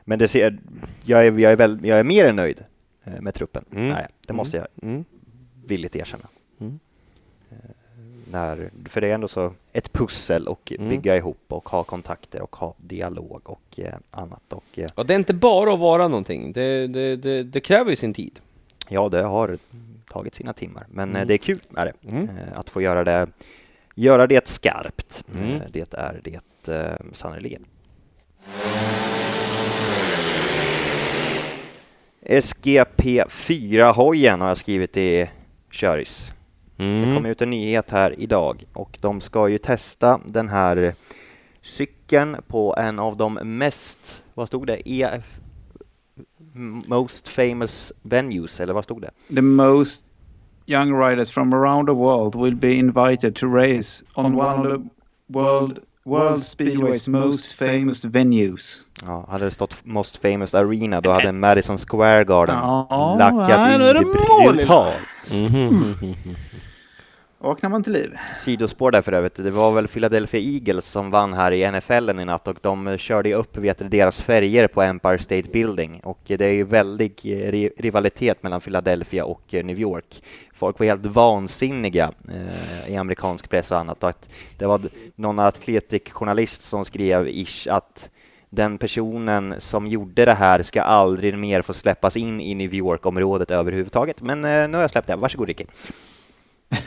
Men det ser, jag, är, jag, är väl, jag är mer än nöjd eh, med truppen. Mm. Nej, det måste jag Mm. villigt erkänna. Mm. När, för det är ändå så ett pussel och Mm. bygga ihop och ha kontakter och ha dialog och eh, annat. Och, eh, Och det är inte bara att vara någonting, det, det, det, det kräver ju sin tid. ja, det har tagit sina timmar, men eh, Mm. det är kul är det. Mm. Eh, att få göra det, göra det skarpt. Mm. Eh, Det är det eh, sannerligen. SGP4-hojen har jag skrivit i Köris. Det Mm. kom ut en nyhet här idag och de ska ju testa den här cykeln på en av de mest, vad stod det, EF Most famous venues, eller vad stod det? The most young riders from around the world will be invited to race on one of the world, world speedway's most famous venues. Ja, hade det stått Most famous arena då hade Madison Square Garden Ja, lackat in brutalt. Mhm. Vaknar man till liv. Sidospår där för övrigt, det var väl Philadelphia Eagles som vann här i NFL i natt och de körde ju upp vet du, deras färger på Empire State Building och det är ju väldig eh, ri- rivalitet mellan Philadelphia och eh, New York. Folk var helt vansinniga eh, i amerikansk press och annat och att det var någon atletikjournalist som skrev ish att den personen som gjorde det här ska aldrig mer få släppas in i New York-området överhuvudtaget. Men eh, nu har jag släppt det. Varsågod Ricky.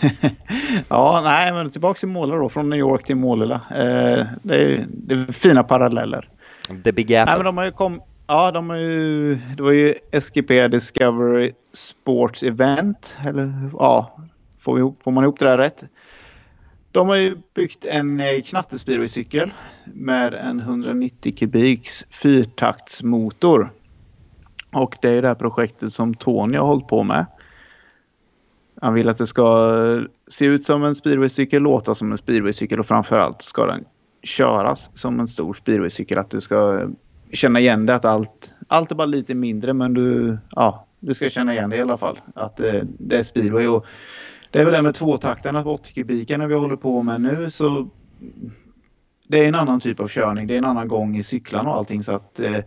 ja, nej, men tillbaka till Målilla då. Från New York till Målilla. Eh, det, är, det är fina paralleller. The Big Apple. Nej, men de har ju kom, ja, de har ju, det var ju SGP Discovery Sports Event. Eller ja, får, vi, får man ihop det där rätt? De har ju byggt en eh, knattespeedwaycykel med en 190 kubiks fyrtaktsmotor. Och det är det här projektet som Tony har hållit på med. Han vill att det ska se ut som en speedwaycykel, låta som en speedwaycykel och framförallt ska den köras som en stor speedwaycykel. Att du ska känna igen det att allt, allt är bara lite mindre men du, ja, du ska känna igen det i alla fall. Att det, det är speedway. Och det är väl det med tvåtaktarna på 80 kubikarna vi håller på med nu så det är en annan typ av körning. Det är en annan gång i cyklarna och allting så att eh,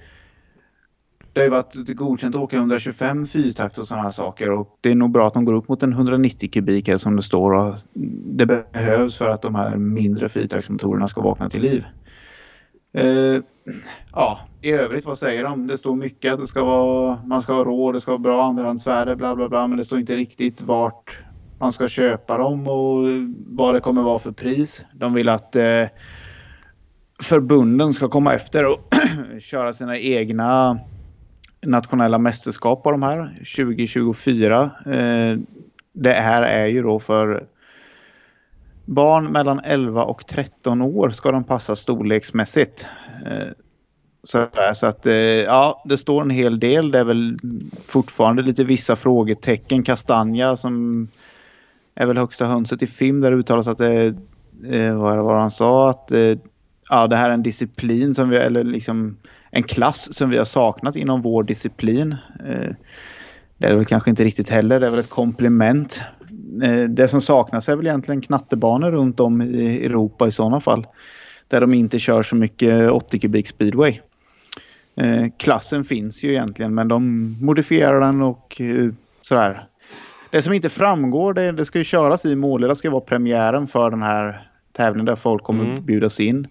det har ju varit godkänt att åka 125 fyrtakt och sådana här saker och det är nog bra att de går upp mot en 190 kubik här som det står och det behövs för att de här mindre fyrtaktsmotorerna ska vakna till liv. Eh, ja, i övrigt vad säger de? Det står mycket att det ska vara, man ska ha råd, det ska vara bra andrahandsvärde, bla bla bla, men det står inte riktigt vart man ska köpa dem och vad det kommer vara för pris. De vill att eh, förbunden ska komma efter och köra sina egna nationella mästerskap på de här 2024. Eh, det här är ju då för barn mellan 11 och 13 år ska de passa storleksmässigt. Eh, så, där, så att eh, ja, det står en hel del. Det är väl fortfarande lite vissa frågetecken. Kastanja som är väl högsta hönset i film där det uttalas att det eh, vad var han sa att eh, ja, det här är en disciplin som vi eller liksom en klass som vi har saknat inom vår disciplin. Eh, det är väl kanske inte riktigt heller. Det är väl ett komplement. Eh, det som saknas är väl egentligen knattebanor runt om i Europa i sådana fall. Där de inte kör så mycket 80 kubik speedway. Eh, klassen finns ju egentligen men de modifierar den och sådär. Det som inte framgår, det, det ska ju köras i Målilla, ska vara premiären för den här tävlingen där folk kommer Mm. bjudas in.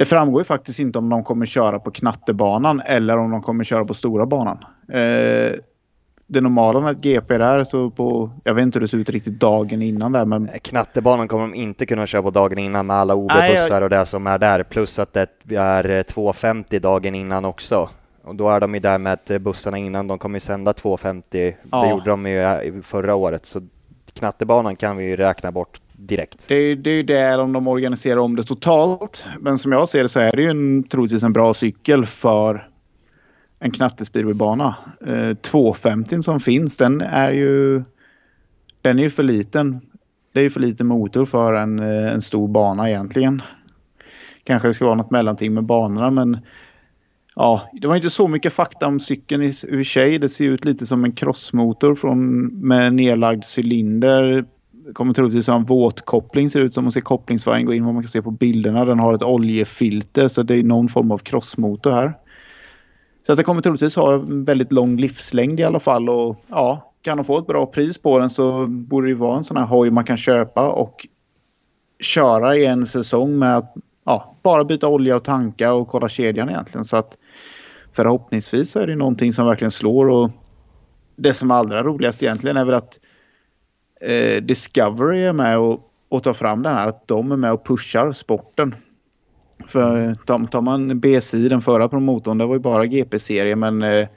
Det framgår ju faktiskt inte om de kommer köra på knattebanan eller om de kommer köra på stora banan. Eh, det normala med ett GP där så på, jag vet inte hur det ser ut riktigt dagen innan där men Knattebanan kommer de inte kunna köra på dagen innan med alla OB-bussar och det som är där, plus att det är eh, 250 dagen innan också. Och då är de ju där med att eh, bussarna innan, de kommer ju sända 250, Ja. det gjorde de ju eh, förra året, så knattebanan kan vi ju räkna bort direkt. Det är ju det, är ju det om de organiserar om det totalt. Men som jag ser det så är det ju en, troligtvis en bra cykel för en knattespeedwaybana. Eh, 250 som finns den är ju den är ju för liten. Det är ju för liten motor för en, eh, en stor bana egentligen. Kanske det ska vara något mellanting med banorna men Ja, det var inte så mycket fakta om cykeln i i och för sig. Det ser ut lite som en crossmotor från, med nedlagd cylinder. Det kommer troligtvis ha en våtkoppling ser ut som. Man ser kopplingsvajern gå in vad man kan se på bilderna. Den har ett oljefilter så det är någon form av crossmotor här. Så att det kommer troligtvis ha en väldigt lång livslängd i alla fall och ja, kan de få ett bra pris på den så borde det ju vara en sån här hoj man kan köpa och köra i en säsong med att ja, bara byta olja och tanka och kolla kedjan egentligen. Så att förhoppningsvis så är det någonting som verkligen slår och det som är allra roligast egentligen är väl att eh, Discovery är med och, och tar fram den här. Att de är med och pushar sporten. För eh, tar, tar man BSI, den förra promotorn, det var ju bara GP-serie men eh,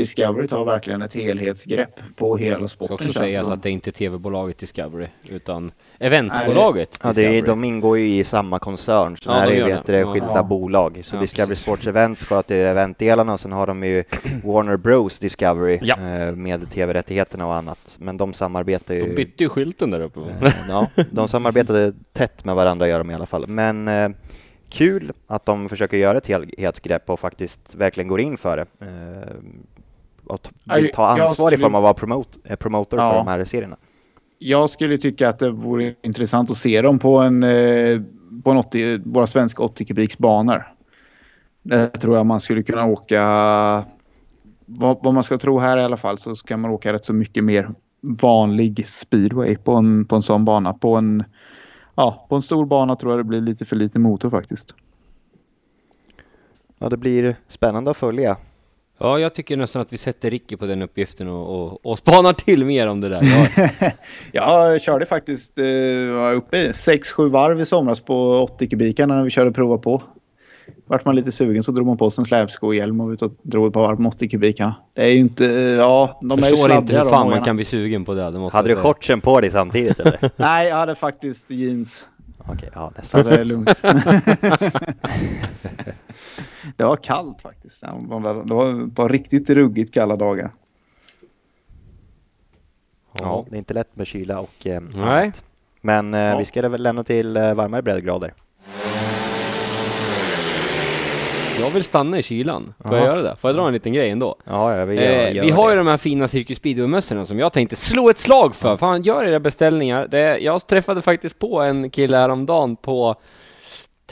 Discovery tar verkligen ett helhetsgrepp på hela Det ska sporten. också sägas att det är inte tv-bolaget Discovery, utan eventbolaget Ja, det Discovery. är, de ingår ju i samma koncern, så Ja, här de är vet det. det, Ja. skilda Ja. bolag. Så Ja, Discovery precis. Sports Events sköter eventdelarna och sen har de ju Warner Bros Discovery Ja. eh, med tv-rättigheterna och annat. Men de samarbetar ju... De bytte ju skylten där uppe. Eh, Ja, de samarbetade tätt med varandra gör de i alla fall. Men eh, kul att de försöker göra ett helhetsgrepp och faktiskt verkligen går in för det. Och t- vill Ja, ta ansvar i form av att vara promote, eh, promotor för Ja. de här serierna. Jag skulle tycka att det vore intressant att se dem på en eh, på en 80, våra svenska 80 kubiks banor. Det tror jag man skulle kunna åka. Vad, vad man ska tro här i alla fall så ska man åka rätt så mycket mer vanlig speedway på en, på en sån bana. På en, ja, på en stor bana tror jag det blir lite för lite motor faktiskt. Ja, det blir spännande att följa. Ja, jag tycker nästan att vi sätter Ricky på den uppgiften och, och, och spanar till mer om det där. Ja, Jag körde faktiskt eh, var uppe i 6-7 varv i somras på 80 kubikar när vi körde prova på. Vart man lite sugen så drog man på sig en släpsko och hjälm och ute och drog ett par varv med 80 kubikarna. Det är ju inte, eh, ja, de är ju Förstår inte hur fan man kan bli sugen på det. det måste Hade du jag shortsen på dig samtidigt eller? Nej, jag hade faktiskt jeans. Okej, ja Så nästan. det är lugnt. det var kallt faktiskt. Det var, det var ett par riktigt ruggigt kalla dagar. Ja, det är inte lätt med kyla och eh, Nej. annat. Men eh, Ja. vi ska lämna till eh, varmare breddgrader. Jag vill stanna i kylan. Får Ja. jag göra det? Får jag dra en liten grej ändå? Ja, ja vi gör, Eh, gör vi har det. ju de här fina Cirkus Speedway-mössorna som jag tänkte slå ett slag för. Fan, gör era beställningar. Det, jag träffade faktiskt på en kille häromdagen på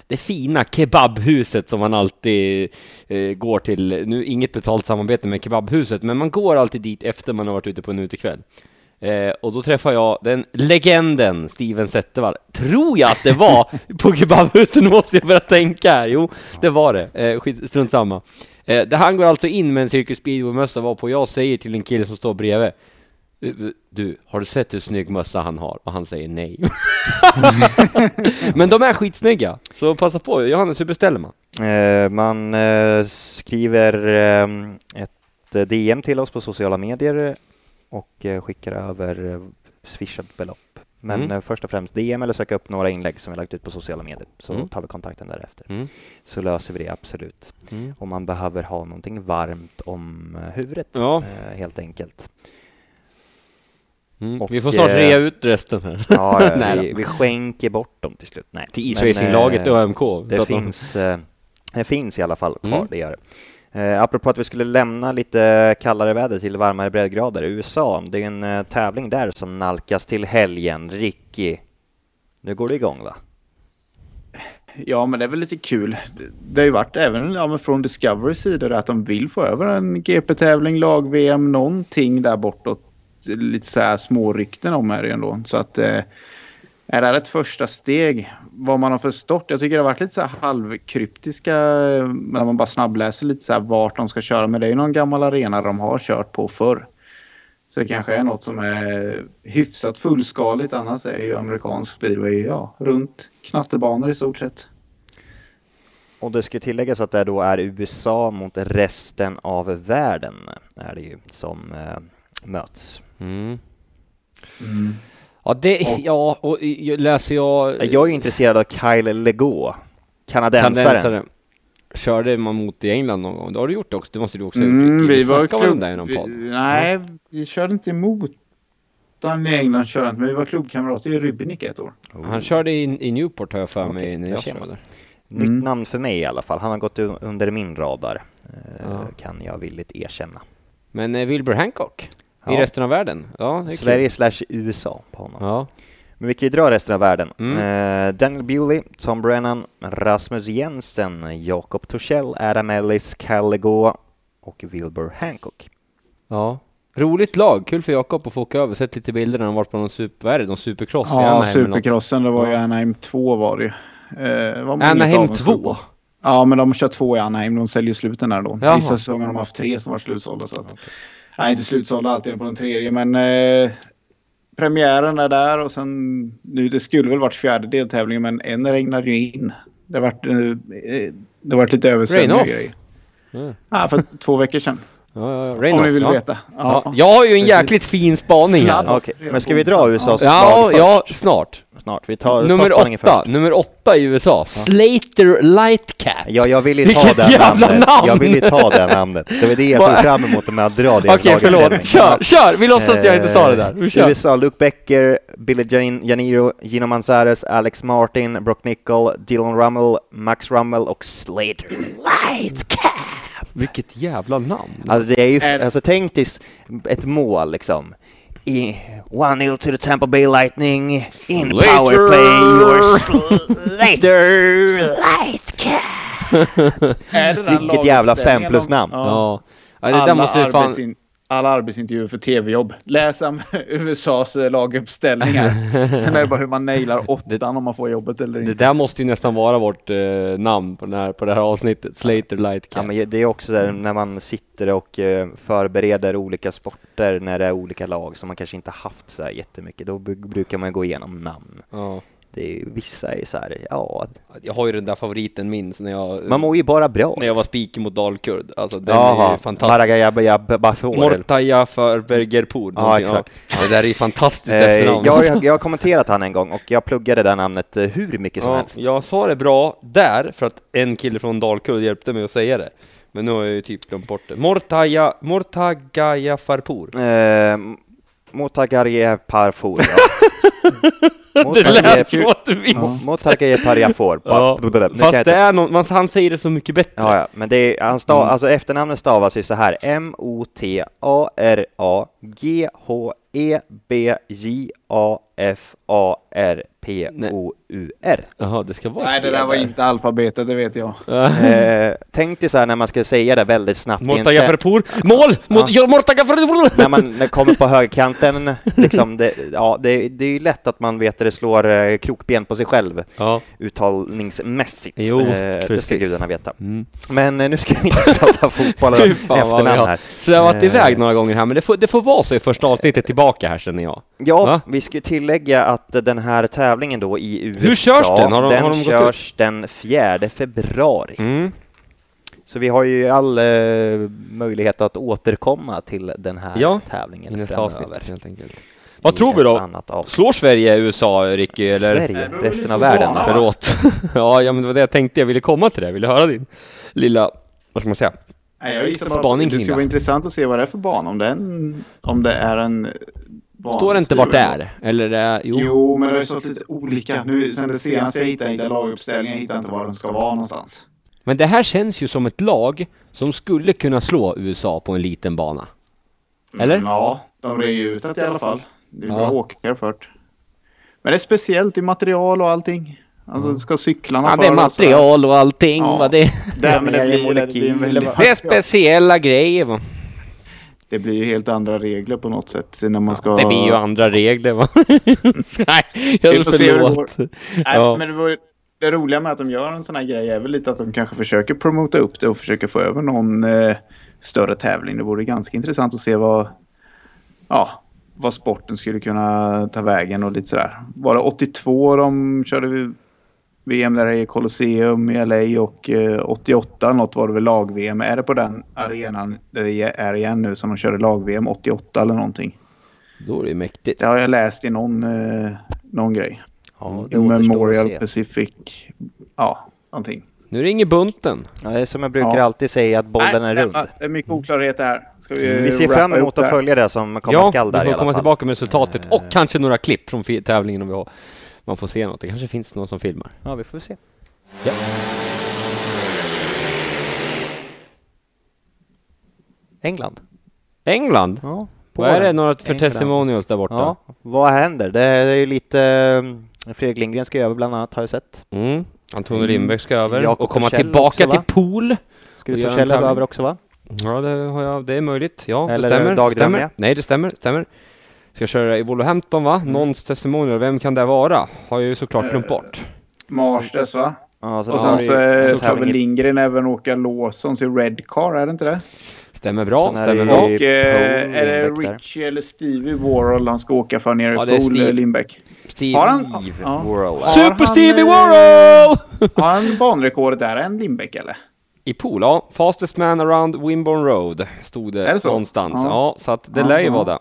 det fina kebabhuset som man alltid eh, går till. Nu inget betalt samarbete med kebabhuset, men man går alltid dit efter man har varit ute på en utekväll. Eh, och då träffade jag den legenden Steven Zettervall. Tror jag att det var på kebabhuset, nu måste jag börja tänka här. Jo, det var det. Eh, skit, strunt samma. Eh, han går alltså in med en Cirkus Speedway-mössa varpå jag säger till en kille som står bredvid. "Eh, Du, har du sett hur snygg mössa han har? Och han säger nej. Men de är skitsnygga, så passa på. Johannes, hur beställer man? Eh, man eh, skriver eh, ett eh, DM till oss på sociala medier och eh, skickar över eh, swishat belopp. Men Mm. eh, först och främst DM eller söka upp några inlägg som vi lagt ut på sociala medier så Mm. tar vi kontakten därefter. Mm. Så löser vi det absolut. Mm. Om man behöver ha någonting varmt om eh, huvudet Ja. eh, helt enkelt. Mm. Och, Vi får snart eh, rea ut resten här. Ja, Nej vi, vi skänker bort dem till slut. Nej. Till isracinglaget eh, och AMK. Det att de- finns, eh, det finns i alla fall kvar, Mm. det gör. Eh, apropå att vi skulle lämna lite kallare väder till varmare breddgrader, USA, det är en tävling där som nalkas till helgen. Ricky, nu går det igång va? Ja, men det är väl lite kul. Det har ju varit även ja, men från Discoverys sida att de vill få över en GP-tävling, lag-VM, någonting där bortåt. Lite så här små rykten om här det ändå. Så att eh, är det här ett första steg? Vad man har förstått. Jag tycker det har varit lite så här halvkryptiska eh, när man bara snabbläser lite så här vart de ska köra. Men det är ju någon gammal arena de har kört på förr. Så det kanske är något som är hyfsat fullskaligt. Annars är ju amerikansk speedway ja, runt knattebanor i stort sett. Och det ska tilläggas att det då är USA mot resten av världen är det ju som eh, möts. Mm. Ja, det, ja, och läser jag... Jag är ju intresserad av Kyle Legault, kanadensaren. Kanadensare. Körde man mot i England någon gång? Det har du gjort också, det måste du också ha gjort. Mm, vi Vi var snackade om klubb... det i någon vi, podd. Nej, vi körde inte emot han i England körde inte, men vi var klubbkamrater i Rybnik ett år. Han körde i, i Newport har jag för mig när där jag körde. Nytt Mm. namn för mig i alla fall. Han har gått under min radar, eh, Ja. kan jag villigt erkänna. Men eh, Wilbur Hancock i Ja. resten av världen? Ja, Sverige slash USA på honom. Ja. Men vi kan ju dra resten av världen. Mm. Eh, Daniel Bewley, Tom Brennan, Rasmus Jensen, Jakob Torssell, Adam Ellis, Kyle Legault och Wilbur Hancock. ja. Roligt lag, kul för Jakob att få åka över, sett lite bilder när han varit på någon super, vad är det, någon supercross i Ja, Anaheim eller något. supercrossen, det var ju Ja. Anaheim 2 var det ju. Eh, var Anaheim lite avundsjuk 2? på. Ja, men de kör två i Anaheim. De säljer slut den där då. Jaha. Vissa säsonger har de haft tre som var slutsålda. Så att, Nej, inte slutsålda alltid på den tredje, men eh, premiären är där och sen nu det skulle väl varit fjärde deltävlingen, men en regnade ju in. Det vart eh, eh, det vart lite off? grejer. Mm. Ja, för två veckor sedan. Ja, ja, ja. om ni vill ja. veta. Ja. Jag har ju en jäkligt fin spaning här. Okej, men ska vi dra USAs Ja, lag ja, först? snart. Snart. Vi tar, Nummer tar spaningen åtta, först. nummer åtta i USA. Slater Lightcap. Ja, jag vill ju ta Vilket det jävla namnet. namn! Jag vill ju ta det namnet. Det var det jag såg fram emot med att dra det. Okej, förlåt. Kör, kör! Vi låtsas att jag inte sa det där. Vi kör. USA, Luke Becker, Billy Jane, Janiro, Gino Manzares, Alex Martin, Brock Nickel, Dylan Rummel, Max Rummel och Slater Lightcap. Vilket jävla namn. Alltså det är ju, Är- alltså tänk dig ett mål liksom. I 1-0 to the Tampa Bay Lightning, in Slater! powerplay, your Slater det den Vilket jävla fem plus namn. Ja. ja det där Alla måste fan... arbetsin- alla arbetsintervjuer för tv-jobb. Läs om USAs eh, laguppställningar. Sen är det bara hur man nailar åttan om man får jobbet eller Det inte. där måste ju nästan vara vårt eh, namn på, den här, på det här avsnittet, Slater Light Ja, men det är också där när man sitter och eh, förbereder olika sporter när det är olika lag som man kanske inte haft så här jättemycket. Då brukar man gå igenom namn. Ja. Det är, vissa är så här, ja, Jag har ju den där favoriten min när jag, man mår ju bara bra. när jag var speaker mot Dalkurd. Alltså den är Jaha, ju fantastisk. Maragayab Bafor. Mortaja för Bergerpool. Ja, exakt. Ja, det där är ju fantastiskt Eh, efternamn. jag, jag, jag har kommenterat han en gång och jag pluggade det namnet eh, hur mycket som Ja, helst. jag sa det bra där för att en kille från Dalkurd hjälpte mig att säga det. Men nu har jag ju typ glömt bort det. Mortaja, Mortagaya Farpour. Eh, Motagarje Parfour. Ja. Det lät så att du visste. Ja, Nu kan jag fast inte- det är någon, man, han säger det så mycket bättre. Ja, ja, men det är, han stav, Mm. alltså efternamnet stavas ju så här. E M-O-T-A-R-A-G-H-E-B-J-A-F-A-R-P-O-U-R. Jaha, det ska vara Nej, det där var där. inte alfabetet, det vet jag. Eh, tänk dig så här när man ska säga det väldigt snabbt Farpour. Mål! Ja. Mortaja Farpour! när man när det kommer på högerkanten, liksom, det, ja, det, det är ju lätt att man vet att det slår eh, krokben på sig själv Ja. uttalningsmässigt. Jo, eh, det ska gudarna veta. Mm. Men eh, nu ska vi inte prata fotboll och Fy fan vad vi efternamn har här. Eh. iväg några gånger här, men det får, det får vara så i första avsnittet tillbaka här känner jag. Ja, Va? vi ska ju tillägga att den här tävlingen då i USA, Hur körs den? Har de- den har de gått körs den 4 februari. Mm. Så vi har ju all eh, möjlighet att återkomma till den här Ja, tävlingen I nästa framöver. avsnitt helt enkelt. Vad tror vi då? Slår Sverige USA, Ricky? Eller? Sverige, resten av världen. Ja. Förlåt. ja, ja, men det var det jag tänkte. Jag ville komma till det. Jag ville höra din lilla, vad ska man säga? Nej, jag gissar bara Spaning att det skulle vara intressant att se vad det är för bana. Om det är en, om det är en Står det inte vart det är? Eller är, jo. Jo. men det har stått lite olika. Nu, sen det senaste jag hittade, hittade laguppställningen, jag hittade inte var den ska vara någonstans. Men det här känns ju som ett lag som skulle kunna slå USA på en liten bana. Eller? Mm, ja, de red ju ut det i alla fall. Det är Ja. bra åkare först. Men det är speciellt i material och allting. Alltså ska cyklarna Ja, det är material och allting. Ja. Vad det, Det, men det, Det blir, är det, blir det är speciella grejer. Va? Det blir ju helt andra regler på något sätt när man ska... Det blir ju andra regler. Va? Nej, jag hur det förlåt. Nej, Ja. men det, var, det roliga med att de gör en sån här grej är väl lite att de kanske försöker promota upp det och försöker få över någon eh, större tävling. Det vore ganska intressant att se vad, ja, vad sporten skulle kunna ta vägen och lite sådär. Var det 82 de körde vi- VM där i Colosseum i LA och eh, 88 något var det väl lag-VM. Är det på den arenan det är igen nu som de körde lag-VM 88 eller någonting? Då är det mäktigt. Det har jag läst i någon, eh, någon grej. Ja, att Memorial. Pacific. Ja, någonting. Nu ringer bunten. Ja, det är som jag brukar Ja. alltid säga, att bollen är Nej, rund. Det är mycket oklarhet här. Ska vi, Vi ser fram emot att följa det som komma Ja, skall där vi i får komma fall. tillbaka med resultatet och Eh. kanske några klipp från tävlingen om vi har. Man får se något. Det kanske finns någon som filmar. Ja, vi får se. England. England? Ja, Vad är det några för England. testimonials där borta? Ja, vad händer? Det är ju lite... eh, Fredrik Lindgren ska över bland annat, har jag sett. Mm. Antonio Mm. Ska över Jakob och komma tillbaka också, till pool. Göra en Torssell tävling. över också va? Ja, det, har jag, det är möjligt. Ja, Eller det stämmer. dagdrömmer stämmer. jag. Nej, det stämmer. stämmer. Ska köra i Wolverhampton va? Mm. Någons testimonial, vem kan det vara? Har jag ju såklart glömt Eh, bort. Marsters va? Ja, så Och sen har så, eh, ska väl Lindgren även åka Lawsons i Red Car, är det inte det? Stämmer bra, stämmer det bra. Och eh, är det. Richie eller Stevie Warhol han ska åka för nere i Ja, Pool, Steve. eh, Lindbäck? Steve. Har han, ja. World. Har Super han, Stevie eh, Warhol! Har han banrekordet där? Är en Lindbäck eller? I pool, ja. Fastest man around Wimborne Road stod det, det någonstans. Ja. Ja. så att det lär ju vara det.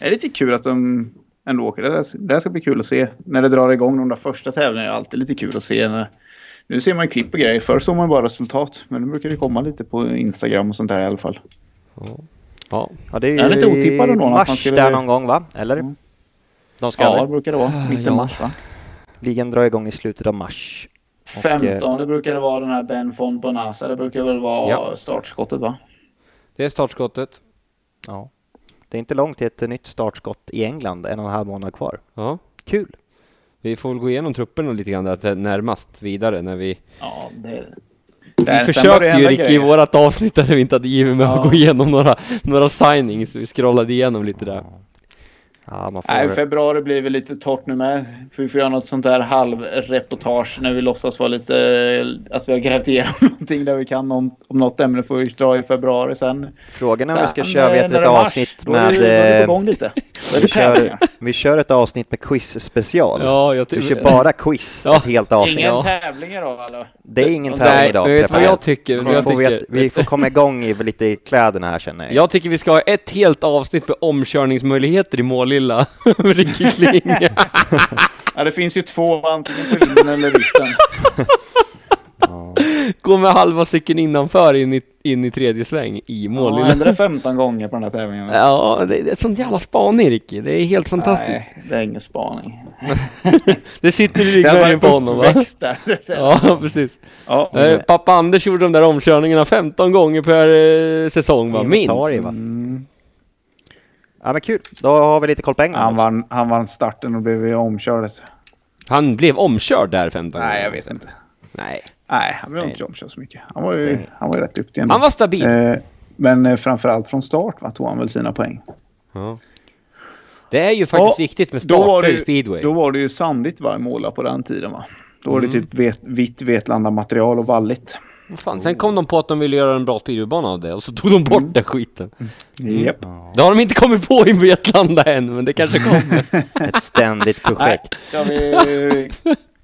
Det är lite kul att de ändå åker. Det, där, det där ska bli kul att se. När det drar igång de där första tävlingarna är det alltid lite kul att se. När, nu ser man ju klipp och grejer. Förr såg man bara resultat. Men nu brukar det komma lite på Instagram och sånt där i alla fall. Ja. Ja, det är är lite otippad ändå att man mars skulle- där någon gång va? Eller? Mm. De ska Ja, det brukar det vara. Mitten ja. mars va? Ligan drar igång i slutet av mars. Och, 15 det brukar det vara den här Ben von Bonassa. Det brukar väl vara Ja. startskottet va? Det är startskottet. Ja. Det är inte långt till ett nytt startskott i England, en och en halv månad kvar. Ja. Kul! Vi får väl gå igenom trupperna lite grann där närmast vidare när vi... Ja, det, Vi var det försökte ju Ricky i vårat avsnitt där vi inte hade givit med att Ja. gå igenom några, några signings, vi scrollade igenom lite där. Ja. Nej, februari blir väl lite torrt nu med. För vi får göra något sånt där halvreportage när vi låtsas vara lite... Att vi har grävt igenom någonting där vi kan om, om något ämne får vi dra i februari sen. Frågan är om vi ska köra eh, ett, avsnitt med... då är vi eh, på gång lite. Vi kör, vi kör ett avsnitt med quiz-special. Ja, jag Vi kör bara quiz, Ja. ett helt avsnitt. Ingen Ja. tävling idag eller? Det är ingen tävling Nej, idag. men vet vad jag tycker? Vi jag får, tycker? vet, vi får komma igång i lite i kläderna här känner jag. Jag tycker vi ska ha ett helt avsnitt med omkörningsmöjligheter i Målilla. Ricky Kling. Ja, det finns ju två, antingen på eller ritten. Ja. Gå med halva cykeln innanför in i, in i tredje sväng i Ja, Målilla. hände det 15 gånger på den här tävlingen? Ja, det, det är sånt jävla spaning Ricky. Det är helt fantastiskt. Nej, det är ingen spaning. Det sitter i ryggmärgen på honom va? där. Ja, precis. Ja. Eh, pappa Anders gjorde de där omkörningarna 15 gånger per eh, säsong va? Minst. Inventarie, va? Mm, Ja men kul, då har vi lite koll på England han, vann, han vann starten och blev omkörd. Han blev omkörd där 15 gånger. Nej, jag vet inte. Nej. Nej, han blev inte omkörd så mycket. Han var ju, han var ju rätt duktig ändå. Han var stabil. Eh, men eh, framförallt från start va, tog han väl sina poäng. Ja. Det är ju faktiskt Ja, viktigt med starter i speedway. då var det ju sandigt varje måla på den tiden va. Då var det Mm. typ vet, vitt Vetlanda material och valligt. Fan, sen kom de på att de ville göra en bra speedwaybana av det och så tog de bort Mm. den skiten. Japp. Det har de inte kommit på i Vetlanda än, men det kanske kommer. Ett ständigt projekt. Ska vi...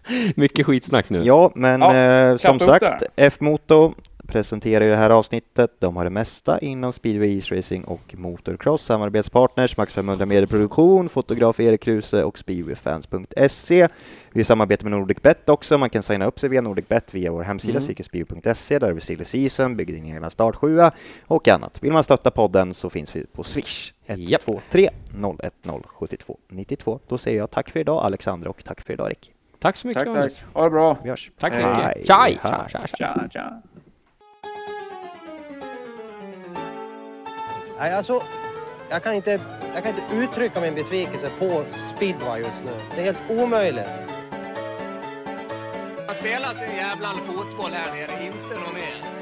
Mycket skitsnack nu. Ja, men Ja, eh, som sagt, F-Moto presenterar ju det här avsnittet. De har det mesta inom speedway, isracing och motocross. Samarbetspartners Max 500 Medieproduktion, fotograf Erik Kruse och speedwayfans.se. Vi samarbetar med NordicBet också. Man kan signa upp sig via NordicBet via vår hemsida Mm. cirkuspeed.se där vi silly season, bygger din egen startsjua och annat. Vill man stötta podden så finns vi på Swish. Japp. 123 010 72 92. Då säger jag tack för idag Alexandra och tack för idag Rick. Tack så mycket Tack, Anders. tack. Ha det bra. Vi hörs. Tack så mycket. Tja, tja, tja. Tja, tja. Nej, alltså, jag kan inte, jag kan inte uttrycka min besvikelse på speedway just nu. Det är helt omöjligt. Man spelar sin jävla fotboll här nere, inte något mer.